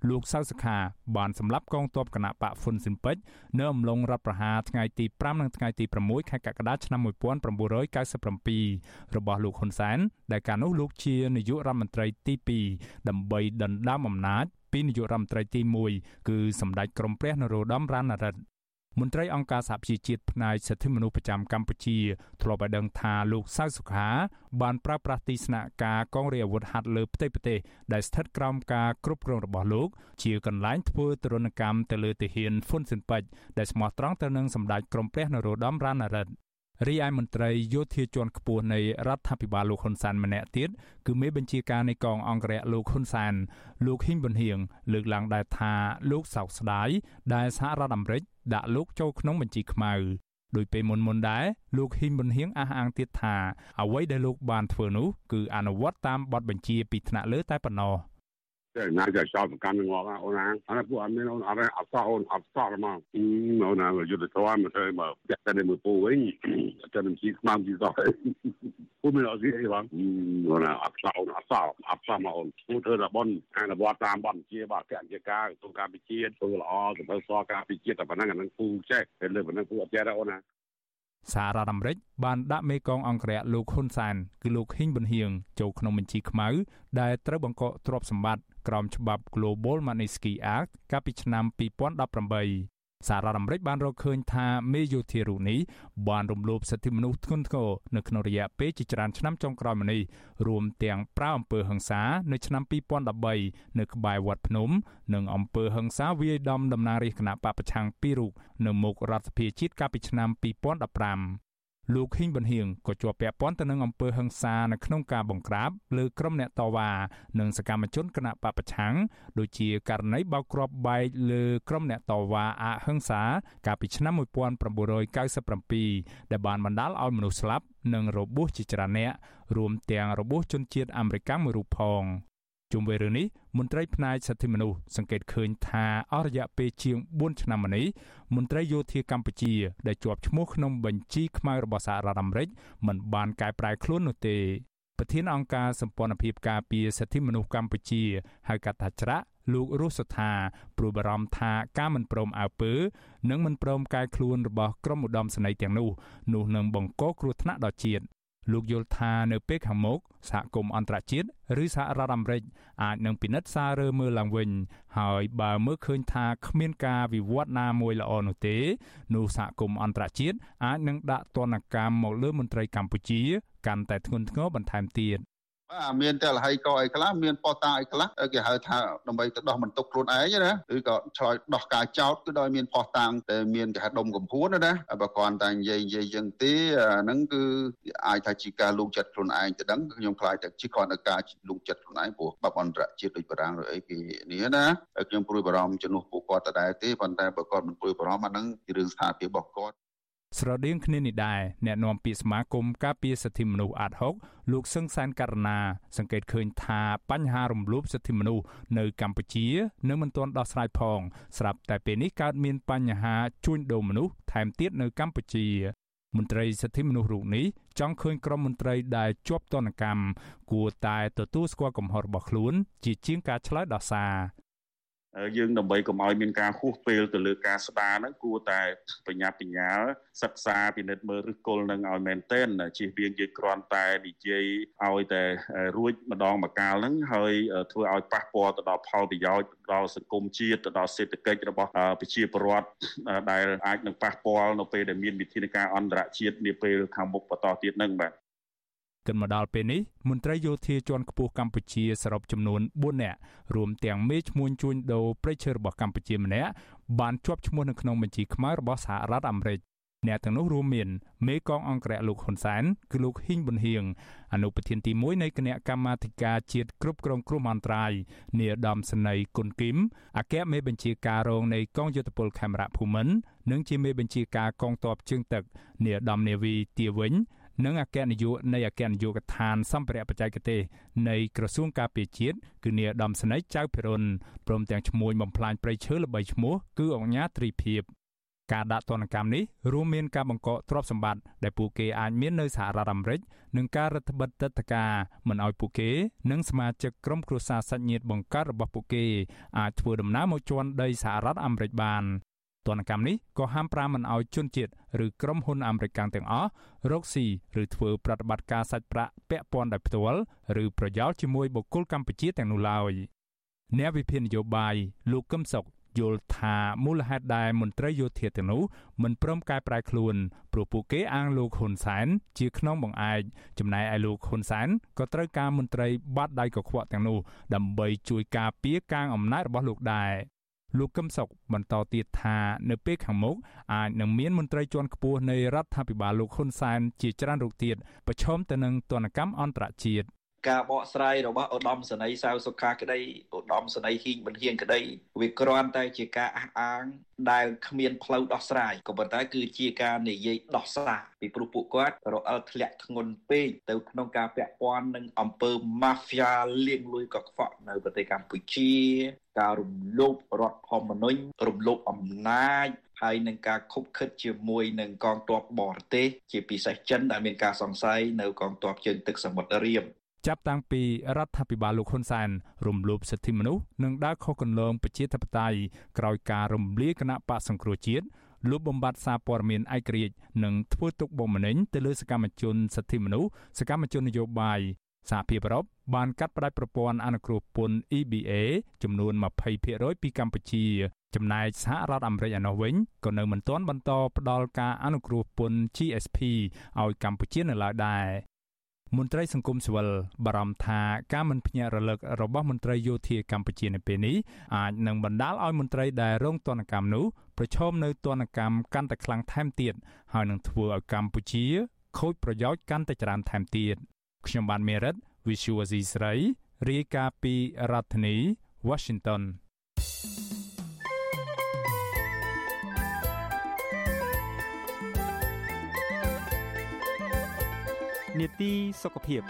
លោកសៅសខាបានសម្លាប់កងទ័ពគណៈបកហ្វុនស៊ិនពេជ្រនៅអំឡុងរដ្ឋប្រហារថ្ងៃទី5និងថ្ងៃទី6ខែកក្កដាឆ្នាំ1997របស់លោកហ៊ុនសែនដែលកាលនោះលោកជានាយករដ្ឋមន្ត្រីទី2ដើម្បីដណ្ដើមអំណាចពីនាយករដ្ឋមន្ត្រីទី1គឺសម្ដេចក្រមព្រះនរោត្តមរណរដ្ឋ មន្ត្រីអង្គការសហប្រជាជាតិផ្នែកសិទ្ធិមនុស្សប្រចាំកម្ពុជាធ្លាប់ឲ្យដឹងថាលោកសៅសុខាបានប្រើប្រាស់ទីស្នាក់ការកងរាជអាវុធហត្ថលើផ្ទៃប្រទេសដែលស្ថិតក្រោមការគ្រប់គ្រងរបស់លោក ជាកន្លែងធ្វើទរណកម្មទៅលើទាហានហ្វុនស៊ិនប៉ិចដែលស្មោះត្រង់ទៅនឹងសម្ដេចក្រមព្រះនរោត្តមរណរដ្ឋ រីឯមន្ត្រីយោធាជាន់ខ្ពស់នៃរដ្ឋាភិបាលលោកហ៊ុនសែនម្នាក់ទៀតគឺមេបញ្ជាការនៃកងអង្គរៈលោកហ៊ុនសែនលោកហ៊ីងប៊ុនហៀងលើកឡើងដែរថាលោកសោកស្ដាយដែលសហរដ្ឋអាមេរិកដាក់លោកចូលក្នុងបញ្ជីខ្មៅដោយពេលមុនមុនដែរលោកហ៊ីនប៊ុនហៀងអះអាងទៀតថាអ្វីដែលលោកបានធ្វើនោះគឺអនុវត្តតាមបទបញ្ជាពីថ្នាក់លើតែប៉ុណ្ណោះ។ naja shaafu kamin waga onaan ana pu amin on ara afsa on afsa rama mm ona yo de toa me se ma ya tane me po wen tane si mam di da pu me asi e wa mm ona afsa on afsa afsa ma on pu the da bon ana wa tam bon chia ba ka ke ka to ka bi chia to la o to so ka bi chia ta pa na ngan pu che le ba na pu ja ra ona សោះអត់សោះមកអូនពូធ្វើតែបនអនុវត្តតាមបនជាបាទកញ្ចការក្នុងការពិជាតិធ្វើល្អទៅសរការពិជាតិតែប៉ុណ្ណឹងអានឹងពូចេះតែលើប៉ុណ្ណឹងពូអត់ចេះដែរអូនណាសហរដ្ឋអាមេរិកបានដាក់មេកងអង្គរៈលោកហ៊ុនសានគឺលោកហ៊ីងប៊ុនហៀងចូលក្នុងបញ្ជីខ្មៅដែលត្រូវបង្កកទ្រព្យសម្បត្តិក្រោមច្បាប់ Global Magnitsky Act កាលពីឆ្នាំ2018 សហរដ្ឋអាមេរិកបានរកឃើញថាមេយោធារូបនេះបានរំលោភសិទ្ធិមនុស្សធ្ងន់ធ្ងរនៅក្នុងរយៈពេលជាច្រើនឆ្នាំចុងក្រោយមកនេះរួមទាំងប្រើអំពើហិង្សានៅឆ្នាំ2013នៅក្បែរវត្តភ្នំ និងអំពើហិង្សាវាយដំតំណាងរាជគណៈបពប្រឆាំងពីររូបនៅមុខរដ្ឋសភាជាតិកាលពីឆ្នាំ2015 លោកហ៊ីងប៊ុនហៀងក៏ជាប់ពាក់ព័ន្ធទៅនឹងអំពើហិង្សានៅក្នុងការបង្ក្រាបលើក្រុមអ្នកតវ៉ានិងសកម្មជនគណៈបពប្រឆាំងដូចជាករណីបោកគ្រាប់បែកលើក្រុមអ្នកតវ៉ាអហិង្សាកាលពីឆ្នាំ1997ដែលបានបណ្ដាលឲ្យមនុស្សស្លាប់និងរបួសជាច្រើនអ្នករួមទាំងរបួសជនជាតិអាមេរិកមួយរូបផង ជុំវិញរឿងនេះមន្ត្រីផ្នែកសិទ្ធិមនុស្សសង្កេតឃើញថាអស់រយៈពេលជាង4ឆ្នាំមកនេះមន្ត្រីយោធាកម្ពុជាដែលជាប់ឈ្មោះក្នុងបញ្ជីខ្មៅរបស់សហរដ្ឋអាមេរិកមិនបានកែប្រែខ្លួននោះទេប្រធានអង្គការសម្ព័ន្ធភាពការពារសិទ្ធិមនុស្សកម្ពុជាហៅកាត់ថាច្រាក់លោករស់សថាព្រួយបារម្ភថាការមិនព្រមអើពើនិងមិនព្រមកែខ្លួនរបស់ក្រុមឧត្តមសេនីយ៍ទាំងនោះនោះនឹងបង្កគ្រោះថ្នាក់ដល់ជាតិ លោកយល់ថានៅពេលខាងមុខសហគមន៍អន្តរជាតិឬសហរដ្ឋអាមេរិកអាចនឹងពិនិត្យសាររើមើលឡើងវិញ ហើយបើមើលឃើញថាគ្មានការវិវត្តណាមួយល្អនោះទេនោះសហគមន៍អន្តរជាតិអាចនឹងដាក់ទណ្ឌកម្មមកលើមន្ត្រីកម្ពុជា កាន់តែធ្ងន់ធ្ងរបន្ថែមទៀត បាទមានតែលហីកអីខ្លះមានប៉តាអីខ្លះគេហៅថាដើម្បីទៅដោះបន្ទុកខ្លួនឯងណាឬក៏ឆ្លើយដោះការចោតគឺដោយមានផោះតាំងតែមានគេហៅដុំកំភួនណាបើគ្រាន់តែនិយាយនិយាយយ៉ាងទេអាហ្នឹងគឺអាចថាជាការលូកចិត្តខ្លួនឯងទៅដឹងខ្ញុំខ្លាចតែជាគ្រាន់តែការលូកចិត្តខ្លួនឯងព្រោះបាប់អន្តរជាតិដូចបារាំងឬអីគេនេះណាខ្ញុំព្រួយបារម្ភជំនួសពួកគាត់ដដែលទេប៉ុន្តែបើគាត់មិនព្រួយបារម្ភអាហ្នឹងជារឿងស្ថានភាពរបស់គាត់ ស្រដៀងគ្នានេះដែរអ្នកនាំពាក្យសមាគមការពារសិទ្ធិមនុស្សអាត6លោកសឹងសានករណាសង្កេតឃើញថាបញ្ហារំលោភសិទ្ធិមនុស្សនៅកម្ពុជានៅមិនទាន់ដោះស្រាយផង ស្រាប់តែពេលនេះកើតមានបញ្ហាជួញដូរមនុស្សថែមទៀតនៅកម្ពុជាមន្ត្រីសិទ្ធិមនុស្សរូបនេះចង់ឃើញក្រុមមន្ត្រីដែលជាប់ទណ្ឌកម្មគួរតែទទួលស្គាល់កំហុសរបស់ខ្លួន ជាជាងការឆ្លើយដោះសារ យើងដើម្បីកុំឲ្យមានការហួសពេលទៅលើការស្ដារហ្នឹងគួរតែបញ្ញាបញ្ញាលសិក្សាពិនិត្យមើលឫសគល់នឹងឲ្យមែនទែនជៀសវាងយើងគ្រាន់តែនិយាយឲ្យតែរួចម្ដងម្កាលហ្នឹងហើយធ្វើឲ្យប៉ះពាល់ទៅដល់ផលប្រយោជន៍ដល់សង្គមជាតិទៅដល់សេដ្ឋកិច្ចរបស់ប្រជាពលរដ្ឋដែលអាចនឹងប៉ះពាល់នៅពេលដែលមានវិធានការអន្តរជាតិនាពេលខាងមុខបន្តទៀតហ្នឹងបាទ គិតមកដល់ពេលនេះមន្ត្រីយោធាជាន់ខ្ពស់កម្ពុជាសរុបចំនួន4នាក់រួមទាំងមេឈ្មោះជួញដូរព្រៃឈើរបស់កម្ពុជាម្នាក់បានជាប់ឈ្មោះនៅក្នុងបញ្ជីខ្មៅរបស់សហរដ្ឋអាមេរិកអ្នកទាំងនោះរួមមានមេកងអង្គរៈលោកហ៊ុនសែនគឺលោកហ៊ីងប៊ុនហៀងអនុប្រធានទី1នៃគណៈកម្មាធិការជាតិគ្រប់គ្រងគ្រោះមហន្តរាយនាយឧត្តមសេនីយ៍គុណគីមអគ្គមេបញ្ជាការរងនៃកងយុទ្ធពលខេមរៈភូមិន្ទនិងជាមេបញ្ជាការកងទ័ពជើងទឹកនាយឧត្តមនាវីទាវិញ និងអគ្គនាយកនៃអគ្គនាយកដ្ឋានសម្ភារៈបច្ចេកទេសនៃក្រសួងការពារជាតិគឺនាយឧត្តមស្នេហ៍ចៅភិរុនព្រមទាំងឈ្មោះបំផ្លាញព្រៃឈើល្បីឈ្មោះគឺអង្គញាត្រីភិបការដាក់ទណ្ឌកម្មនេះរួមមានការបង្កកទ្រព្យសម្បត្តិដែលពួកគេអាចមាននៅសហរដ្ឋអាមេរិកនិងការរដ្ឋបិទទឹកតការមិនឲ្យពួកគេនិងសមាជិកក្រុមគ្រួសារសាច់ញាតិបង្កើតរបស់ពួកគេអាចធ្វើដំណើរមកជន់ដីសហរដ្ឋអាមេរិកបាន ទណ្ឌកម្មនេះក៏ហាមប្រាមមិនឲ្យជនជាតិឬក្រុមហ៊ុនអាមេរិកទាំងអស់រកស៊ីឬធ្វើប្រតិបត្តិការសាច់ប្រាក់ពាក់ព័ន្ធដោយផ្ទាល់ឬប្រយោលជាមួយបុគ្គលកម្ពុជាទាំងនោះឡើយអ្នកវិភាគនយោបាយលោកកឹមសុខយល់ថាមូលហេតុដែលមន្ត្រីយោធាទាំងនោះមិនព្រមកែប្រែខ្លួនព្រោះពួកគេអាងលោកហ៊ុនសែនជាខ្នងបង្អែកចំណែកឯលោកហ៊ុនសែនក៏ត្រូវការមន្ត្រីបាត់ដៃកខ្វក់ទាំងនោះដើម្បីជួយការពារការអំណាចរបស់លោកដែរ លោកកឹមសុខបន្តទៀតថានៅពេលខាងមុខអាចនឹងមានមន្ត្រីជាន់ខ្ពស់នៃរដ្ឋាភិបាលលោកហ៊ុនសែនជាច្រើនរូបទៀតប្រឈមទៅនឹងទណ្ឌកម្មអន្តរជាតិ ការបកស្រាយរបស់ឧត្តមសេនីយ៍សាវសុខាក្តីឧត្តមសេនីយ៍ហ៊ីងប៊ុនហៀងក្តីវាគ្រាន់តែជាការអះអាងដែលគ្មានផ្លូវដោះស្រាយក៏ប៉ុន្តែគឺជាការនិយាយដោះសារពីព្រោះពួកគាត់រអិលធ្លាក់ធ្ងន់ពេកទៅក្នុងការពាក់ព័ន្ធនឹងអំពើម៉ាហ្វីយ៉ាលាងលុយកខ្វក់នៅប្រទេសកម្ពុជាការរំលោភរដ្ឋធម្មនុញ្ញរំលោភអំណាចហើយនឹងការខុបខិតជាមួយនឹងកងទ័ពបរទេសជាពិសេសចិនដែលមានការសង្ស័យនៅកងទ័ពជើងទឹកសមុទ្ររៀម ចាប់តាំងពីរដ្ឋាភិបាលលោកហ៊ុនសែនរំលោភសិទ្ធិមនុស្សនិងដើរខុសគន្លងប្រជាធិបតេយ្យក្រោយការរំលាយគណៈបកសង្គ្រោះជាតិលុបបំបាត់សារព័ត៌មានឯករាជ្យនិងធ្វើទុកបុកម្នេញទៅលើសកម្មជនសិទ្ធិមនុស្សសកម្មជននយោបាយសហភាពអឺរ៉ុបបានកាត់ផ្តាច់ប្រព័ន្ធអនុគ្រោះពន្ធ EBA ចំនួន20%ពីកម្ពុជា ចំណែកសហរដ្ឋអាមេរិកឯណោះវិញក៏នៅមិនទាន់បន្តផ្តល់ការអនុគ្រោះពន្ធ GSP ឲ្យកម្ពុជានៅឡើយដែរ មន្ត្រីសង្គមស៊ីវិលបារម្ភថាការមិនភ្ញាក់រលឹករបស់មន្ត្រីយោធាកម្ពុជានៅពេលនេះអាចនឹងបណ្ដាលឲ្យមន្ត្រីដែលរងទណ្ឌកម្មនោះប្រឈមនៅទណ្ឌកម្មកាន់តែខ្លាំងថែមទៀតហើយនឹងធ្វើឲ្យកម្ពុជាខូចប្រយោជន៍កាន់តែច្រើនថែមទៀតខ្ញុំបានមេរិត Visual C ស្រីរាយការណ៍ពីរដ្ឋធានី Washington នេតិសុខភាព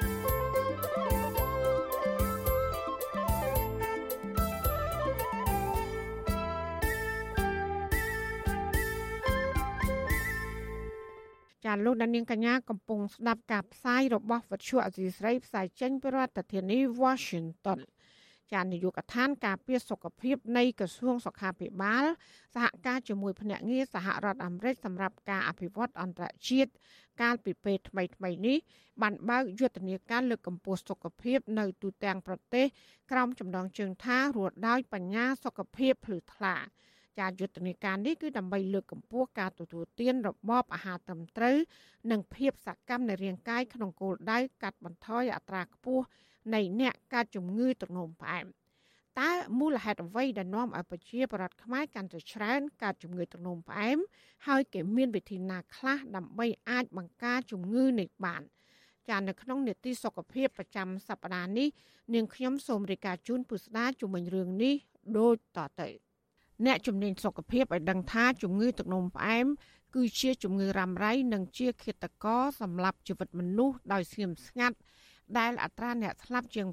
ចាលោកដានៀងកញ្ញាកំពុងស្ដាប់ការផ្សាយរបស់វិទ្យុអសីស្រីផ្សាយចេញពីរដ្ឋធានី Washington ចានាយកដ្ឋានការពារសុខភាពនៃក្រសួងសុខាភិបាលសហការជាមួយភ្នាក់ងារសហរដ្ឋអាមេរិកសម្រាប់ការអភិវឌ្ឍអន្តរជាតិកាលពីពេលថ្មីថ្មីនេះបានបើកយុទ្ធនាការលើកកម្ពស់សុខភាពនៅទូទាំងប្រទេសក្រោមចំណងជើងថារស់ដោយបញ្ញាសុខភាពភ្លឺថ្លាចាយុទ្ធនាការនេះគឺដើម្បីលើកកម្ពស់ការទទួលទានរបបអាហារត្រឹមត្រូវ និងភាពសកម្មនៃរាងកាយក្នុងគោលដៅកាត់បន្ថយអត្រាខ្ពស់ នៃអ្នកកើតជំងឺទឹកនោមផ្អែមតើមូលហេតុអ្វីដែលនាំឲ្យប្រជាពលរដ្ឋខ្មែរកាន់តែច្រើនកើតជំងឺទឹកនោមផ្អែមហើយគេមានវិធីណាខ្លះដើម្បីអាចបង្ការជំងឺនេះបានចានៅក្នុងនេតិសុខភាពប្រចាំសប្តាហ៍នេះនាងខ្ញុំសូមរាយការណ៍ជូនពុស្ដាជំនាញរឿងនេះដូចតទៅអ្នកជំនាញសុខភាពឲ្យដឹងថាជំងឺទឹកនោមផ្អែមគឺជាជំងឺរ៉ាំរ៉ៃនិងជាឃាតករសម្រាប់ជីវិតមនុស្សដោយស្ងៀមស្ងាត់ ដែលអត្រាអ្នកស្លាប់ជាង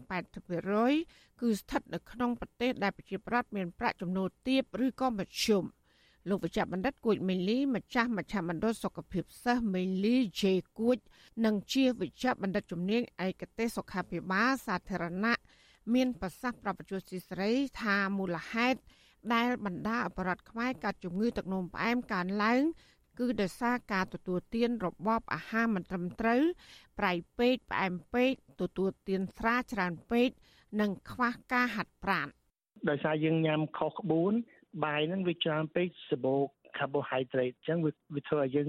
80%គឺស្ថិតនៅក្នុងប្រទេសដែលប្រជាប្រដ្ឋមានប្រាក់ចំណូលទាបឬក៏មធ្យមលោកវិជ្ជបណ្ឌិតគួចមេលីម្ចាស់មជ្ឈមណ្ឌលសុខភាពសិស្សមេលី J គួច និងជាវិជ្ជបណ្ឌិតជំនាញឯកទេសសុខាភិបាលសាធារណៈមានប្រសាសន៍ប្រពន្ធស៊ីស្រីថាមូលហេតុដែលបណ្ដាអបរដ្ឋខ្មែរកាត់ជំងឺទឹកនោមផ្អែមកើនឡើងគឺដោយសារការទទួលទានរបបអាហារមិនត្រឹមត្រូវប្រៃពេកផ្អែមពេក ទទួលទានស្រាច្រើនពេកនិងខ្វះការហាត់ប្រាណដោយសារយើងញ៉ាំខុសក្បួនបាយហ្នឹងវាច្រើនពេកសបូ carbohydrate អញ្ចឹងវាធ្វើឲ្យយើង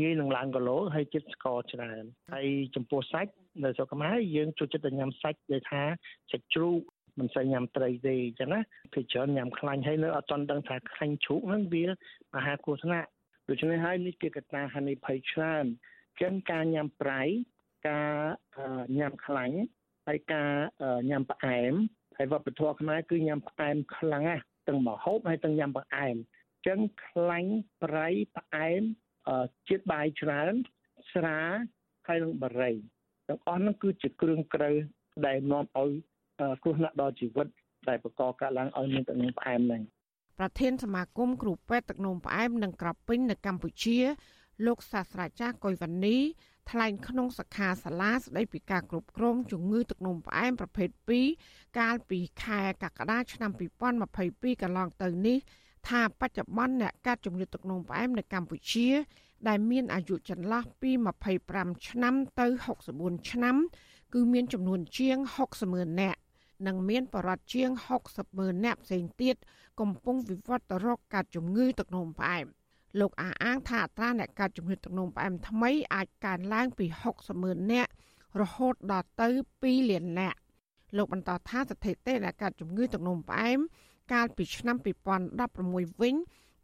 ងាយនឹងឡើងគីឡូហើយចិត្តស្ករច្រើនហើយចំពោះសាច់នៅស្រុកខ្មែរយើងចូលចិត្តតែញ៉ាំសាច់ដែលថាសាច់ជ្រូកមិនសូវញ៉ាំត្រីទេអញ្ចឹងណាគឺច្រើនញ៉ាំខ្លាញ់ហើយនៅអត់ទាន់ដឹងថាខ្លាញ់ជ្រូកហ្នឹងវាមហាគ្រោះថ្នាក់ដូច្នេះហើយនេះជាកត្តាហានិភ័យច្រើនចឹងការញ៉ាំប្រៃ ការញ៉ាំខ្លាញ់ហើយការញ៉ាំផ្អែមហើយវប្បធម៌ខ្មែរគឺញ៉ាំផ្អែមខ្លាំងណាស់ទាំងម្ហូបហើយទាំងញ៉ាំផ្អែមចឹងខ្លាញ់ប្រៃផ្អែមជាតិបាយច្រើនស្រាហើយនឹងបារីទាំងអស់នោះគឺជាគ្រឿងក្រៅដែលនាំឲ្យគ្រោះថ្នាក់ដល់ជីវិតដែលបង្កកើតឡើងឲ្យមានទឹកនោមផ្អែមហ្នឹងប្រធានសមាគមគ្រូពេទ្យទឹកនោមផ្អែមនិងក្រពេញនៅកម្ពុជាលោកសាស្ត្រាចារ្យកុយវណ្ណី ថ្លែងក្នុងសខាសាលាស្ដីពីការគ្រប់គ្រងជំងឺទឹកនោមផ្អែមប្រភេទ2កាលពីខែកក្កដាឆ្នាំ2022កន្លងទៅនេះថាបច្ចុប្បន្នអ្នកកើតជំងឺទឹកនោមផ្អែមនៅកម្ពុជា ដែលមានអាយុចន្លោះពី25ឆ្នាំទៅ64ឆ្នាំ គឺមានចំនួនជាង60ម៉ឺននាក់និងមានបរិវត្តជាង60ម៉ឺននាក់ផ្សេងទៀតកំពុងវិវត្តទៅរកកើតជំងឺទឹកនោមផ្អែម លោកអះអាងថាអត្រាអ្នកកើតជំងឺទឹកនោមផ្អែមថ្មីអាចកើនឡើងពី60ម៉ឺននាក់រហូតដល់ទៅ2លាននាក់លោកបន្តថាស្ថិតិអ្នកកើតជំងឺទឹកនោមផ្អែមកាលពីឆ្នាំ2016វិញ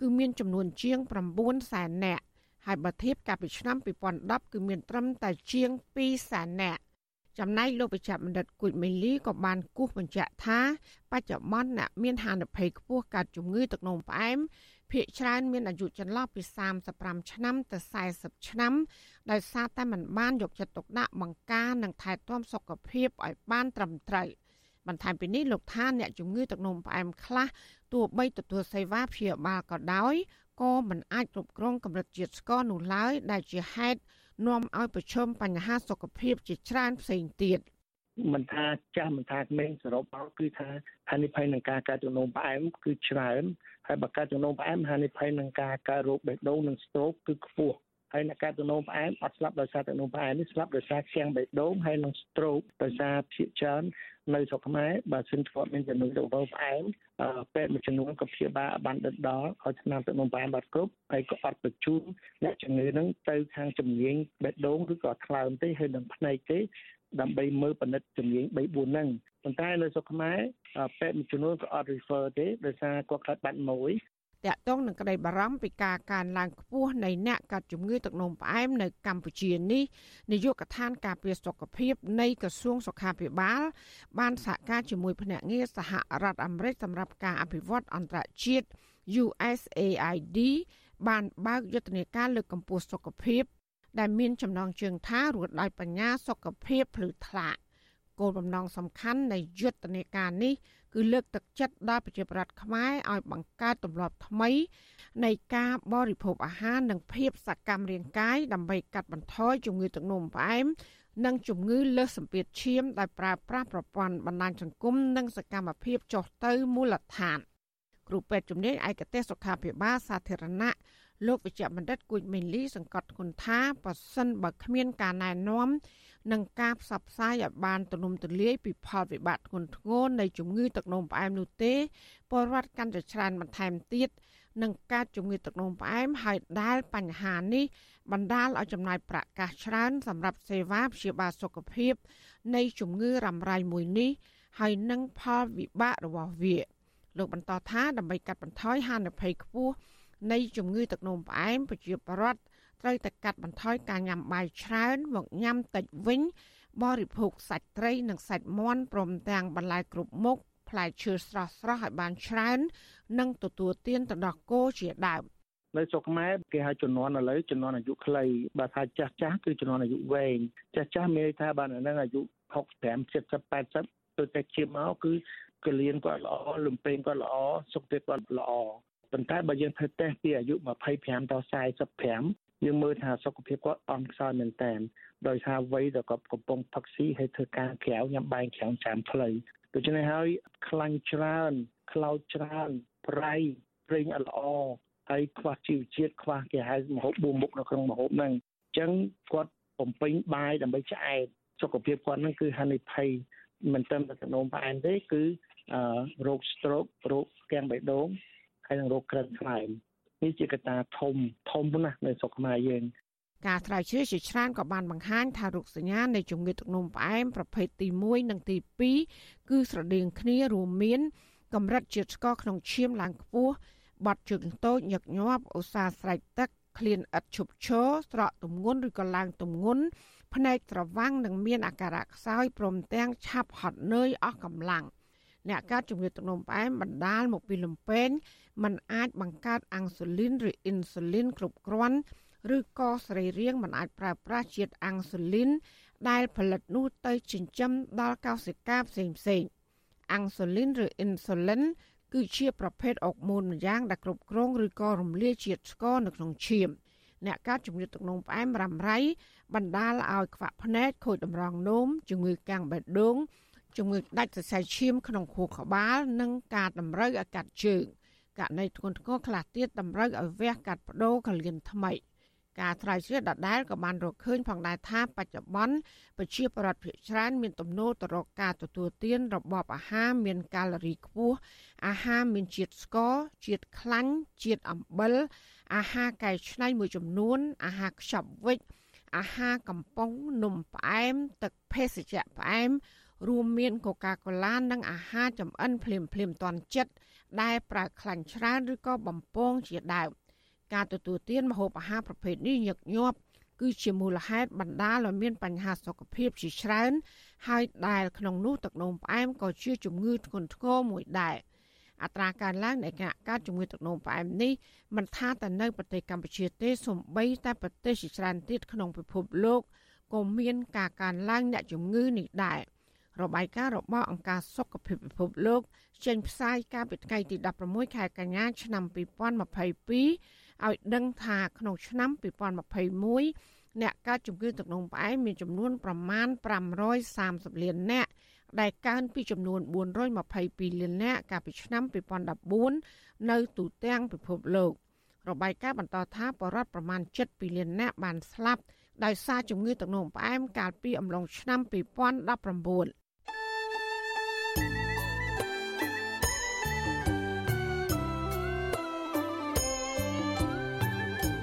គឺមានចំនួនជាង9សែននាក់ហើយបើធៀបកាលពីឆ្នាំ2010គឺមានត្រឹមតែជាង2សែននាក់ចំណែកលោកបច្ចៈបណ្ឌិតគួចមេលីក៏បានគូសបញ្ជាក់ថា បច្ចុប្បន្នអ្នកមានហានិភ័យខ្ពស់កើតជំងឺទឹកនោមផ្អែម ភាគច្រើនមានអាយុចន្លោះពី35ឆ្នាំទៅ40ឆ្នាំដោយសារតែមិនបានយកចិត្តទុកដាក់បង្ការនិងថែទាំសុខភាពឲ្យបានត្រឹមត្រូវបន្ថែមពីនេះលោកថាអ្នកជំងឺទឹកនោមផ្អែមខ្លះទោះបីទទួលសេវាព្យាបាលក៏ដោយក៏មិនអាចគ្រប់គ្រងកម្រិតជាតិស្ករនោះឡើយដែលជាហេតុនាំឲ្យប្រឈមបញ្ហាសុខភាពជាច្រើនផ្សេងទៀតមិនថាចាស់មិនថាក្មេងសរុបមកគឺថាហានិភ័យនឹងការកើតជំងឺផ្អែមគឺច្រើន ហើយបើកើតជំងឺផ្អែមហានិភ័យនឹងការកើតរោគបេះដូងនិងស្ទ្រោកគឺខ្ពស់ហើយអ្នកកើតជំងឺផ្អែមអត់ស្លាប់ដោយសារជំងឺផ្អែមនេះស្លាប់ដោយសារខ្លាំងបេះដូងហើយនិងស្ទ្រោកដោយសារភាគច្រើននៅស្រុកខ្មែរបើសិនធ្លាប់មានជំងឺទឹកនោមផ្អែមពេទ្យមួយចំនួនក៏ព្យាបាលបានដិតដល់ឲ្យថ្នាំទឹកនោមផ្អែមបាត់គ្រប់ហើយក៏អត់បញ្ជូនអ្នកជំងឺហ្នឹងទៅខាងជំនាញបេះដូងឬក៏ថ្លើមទេហើយនឹងភ្នែកទេ ដើម្បីមើលពិនិត្យជំនាញ3 4ហ្នឹងប៉ុន្តែនៅស្រុកខ្មែរពេទ្យមួយចំនួនក៏អត់ refer ទេដោយសារគាត់ខាត់បាត់មួយតាក់ទងនឹងក្តីបារម្ភពីការកើនឡើងខ្ពស់នៃអ្នកកាត់ជំងឺទឹកនោមផ្អែមនៅកម្ពុជានេះនាយកដ្ឋានការពារសុខភាពនៃក្រសួងសុខាភិបាល បានសហការជាមួយភ្នាក់ងារសហរដ្ឋអាមេរិកសម្រាប់ការអភិវឌ្ឍអន្តរជាតិ USAID បានបើកយុទ្ធនាការលើកកម្ពស់សុខភាព ដែលមានចំណងជើងថារស់ដោយបញ្ញាសុខភាពភ្លឺថ្លាគោលបំណងសំខាន់នៃយុទ្ធនាការនេះគឺលើកទឹកចិត្តដល់ប្រជាប្រដ្ឋខ្មែរឲ្យបង្កើតទម្លាប់ថ្មី នៃការបរិភោគអាហារនិងភាពសកម្មរាងកាយដើម្បីកាត់បន្ថយជំងឺទឹកនោមផ្អែមនិងជំងឺលើសសម្ពាធឈាមដោយប្រើប្រាស់ប្រព័ន្ធបណ្ដាញសង្គមនិងសកម្មភាពចុះទៅមូលដ្ឋានគ្រូពេទ្យជំនាញឯកទេសសុខាភិបាលសាធារណៈ លោកវិជ្ជបណ្ឌិតគួចមេងលីសង្កត់ធ្ងន់ថាប៉ះសិនបើគ្មានការណែនាំនិងការផ្សព្វផ្សាយឲ្យបានទូលំទូលាយពីផលវិបាកធ្ងន់ធ្ងរនៃជំងឺទឹកនោមផ្អែមនោះទេពលរដ្ឋកាន់តែច្រើនបន្ថែមទៀតនឹងកើតជំងឺទឹកនោមផ្អែមហើយដែលបញ្ហានេះបណ្ដាលឲ្យចំណាយប្រាក់កាសច្រើនសម្រាប់សេវាព្យាបាលសុខភាព នៃជំងឺរ៉ាំរ៉ៃមួយនេះហើយនឹងផលវិបាករបស់វា លោកបន្តថាដើម្បីកាត់បន្ថយហានិភ័យខ្ពស់ នៃជំងឺទឹកនោមផ្អែមប្រជាពលរដ្ឋត្រូវតែកាត់បន្ថយការញ៉ាំបាយច្រើនមកញ៉ាំតិចវិញបរិភោគសាច់ត្រីនិងសាច់មាន់ព្រមទាំងបន្លែគ្រប់មុខផ្លែឈើស្រស់ស្រស់ឲ្យបានច្រើន និងទទួលទានទៅដល់គោជាដើមនៅស្រុកខ្មែរគេហៅជំនាន់ឥឡូវជំនាន់អាយុខ្លីបើថាចាស់ចាស់គឺជំនាន់អាយុវែងចាស់ចាស់មានន័យថាបើនៅអាយុ65 70 80ទៅតែជាមកគឺកលៀនគាត់ល្អលំពេងគាត់ល្អសុខភាពគាត់ល្អ ប៉ុន្តែបើយើងធ្វើតេស្តពីអាយុ25ដល់45យើងមើលថាសុខភាពគាត់អន់ខ្សោយមែនតើដោយសារវ័យដែលគាត់កំពុងផឹកស៊ីហើយធ្វើការក្រៅញ៉ាំបាយក្រៅចាំផ្លូវដូច្នេះហើយខ្លាញ់ច្រើនខ្លោចច្រើនប្រៃប្រេងអត់ល្អហើយខ្វះជីវជាតិខ្វះគេហៅមហូបបួមុខនៅក្នុងមហូបហ្នឹងអញ្ចឹងគាត់បំពេញបាយដើម្បីឆ្អែតសុខភាពគាត់ហ្នឹងគឺហានិភ័យមិនត្រឹមតែទំនោមផ្អែមទេគឺរោគ stroke រោគស្គាំងបេះដូង ហើយនឹងរោគក្រិនស្លែងនេះជាកត្តាធំធំណាស់នៅស្រុកខ្មែរយើងការស្រាវជ្រាវជាច្រើនក៏បានបង្ហាញថារោគសញ្ញានៃជំងឺទឹកនោមផ្អែមប្រភេទទី1និងទី2គឺស្រដៀងគ្នារួមមានកម្រិតជាតិស្ករក្នុងឈាមឡើងខ្ពស់បាត់ជើងតូចញឹកញាប់ឧស្សាហ៍ស្រែកទឹកឃ្លានឥតឈប់ឈរស្រកទម្ងន់ឬក៏ឡើងទម្ងន់ភ្នែកត្រវាំងនិងមានអាការៈខ្សោយព្រមទាំងឆាប់ហត់នឿយអស់កម្លាំង អ្នកកើតជំងឺទឹកនោមផ្អែមបណ្ដាលមកពីលំពែងมันអាចបង្កើតអាំងស៊ូលីនឬអ៊ីនស៊ូលីនគ្រប់គ្រាន់ឬក៏សរីរាង្គมันអាចប្រើប្រាស់ជាតិអាំងស៊ូលីនដែលផលិតនោះទៅចិញ្ចឹមដល់កោសិកាផ្សេងផ្សេងអាំងស៊ូលីនឬអ៊ីនស៊ូលីនគឺជាប្រភេទអុកម៉ូនម្យ៉ាងដែលគ្រប់គ្រងឬក៏រំលាយជាតិស្ករនៅក្នុងឈាមអ្នកកើតជំងឺទឹកនោមផ្អែមរ៉ាំរ៉ៃបណ្ដាលឲ្យខ្វាក់ភ្នែកខូចតម្រងនោមជំងឺកាំងបេះដូង ជំងឺដាច់សរសៃឈាមក្នុងខួរក្បាលនិងការតម្រូវឲ្យកាត់ជើងករណីធ្ងន់ធ្ងរខ្លះទៀតតម្រូវឲ្យវះកាត់បដូរកលៀនថ្មី ការត្រាវជ្រាវដដែលក៏បានរកឃើញផងដែរថាបច្ចុប្បន្នប្រជាពលរដ្ឋភាគច្រើនមានទំនោរទៅរកការទទួលទានរបបអាហារមានកាឡូរីខ្ពស់អាហារមានជាតិស្ករជាតិខ្លាញ់ជាតិអំបិលអាហារកែច្នៃមួយចំនួន អាហារខ្ចប់វិចអាហារកំប៉ុងនំផ្អែម ទឹកភេសជ្ជៈផ្អែម រួមមានកូកាកូឡានិងអាហារចំអិនភ្លាមភ្លាមតន់ចិត្តដែលប្រើខ្លាញ់ច្រើនឬក៏បំពងជាដើមការទទួលទានម្ហូបអាហារប្រភេទនេះញឹកញាប់គឺជាមូលហេតុបណ្ដាលឲ្យមានបញ្ហាសុខភាពជាច្រើន ហើយដែលក្នុងនោះទឹកនោមផ្អែមក៏ជាជំងឺធ្ងន់ធ្ងរមួយដែរអត្រាកើនឡើងនៃការកើតជំងឺទឹកនោមផ្អែមនេះមិនថាតែនៅប្រទេសកម្ពុជាទេសូម្បីតែប្រទេសជាច្រើនទៀតក្នុងពិភពលោកក៏មានការកើនឡើងអ្នកជំងឺនេះដែរ របាយការណ៍របស់អង្គការសុខភាពពិភពលោកចេញផ្សាយកាលពីថ្ងៃទី16ខែកញ្ញាឆ្នាំ2022ឲ្យដឹងថាក្នុងឆ្នាំ2021អ្នកកើតជំងឺទឹកនោមផ្អែមមានចំនួនប្រមាណ530លាននាក់ដែលកើនពីចំនួន422លាននាក់កាលពីឆ្នាំ2014នៅទូទាំងពិភពលោករបាយការណ៍បន្តថាបរិវត្តប្រមាណ7លាននាក់បានស្លាប់ដោយសារជំងឺទឹកនោមផ្អែមកាលពីអំឡុងឆ្នាំ2019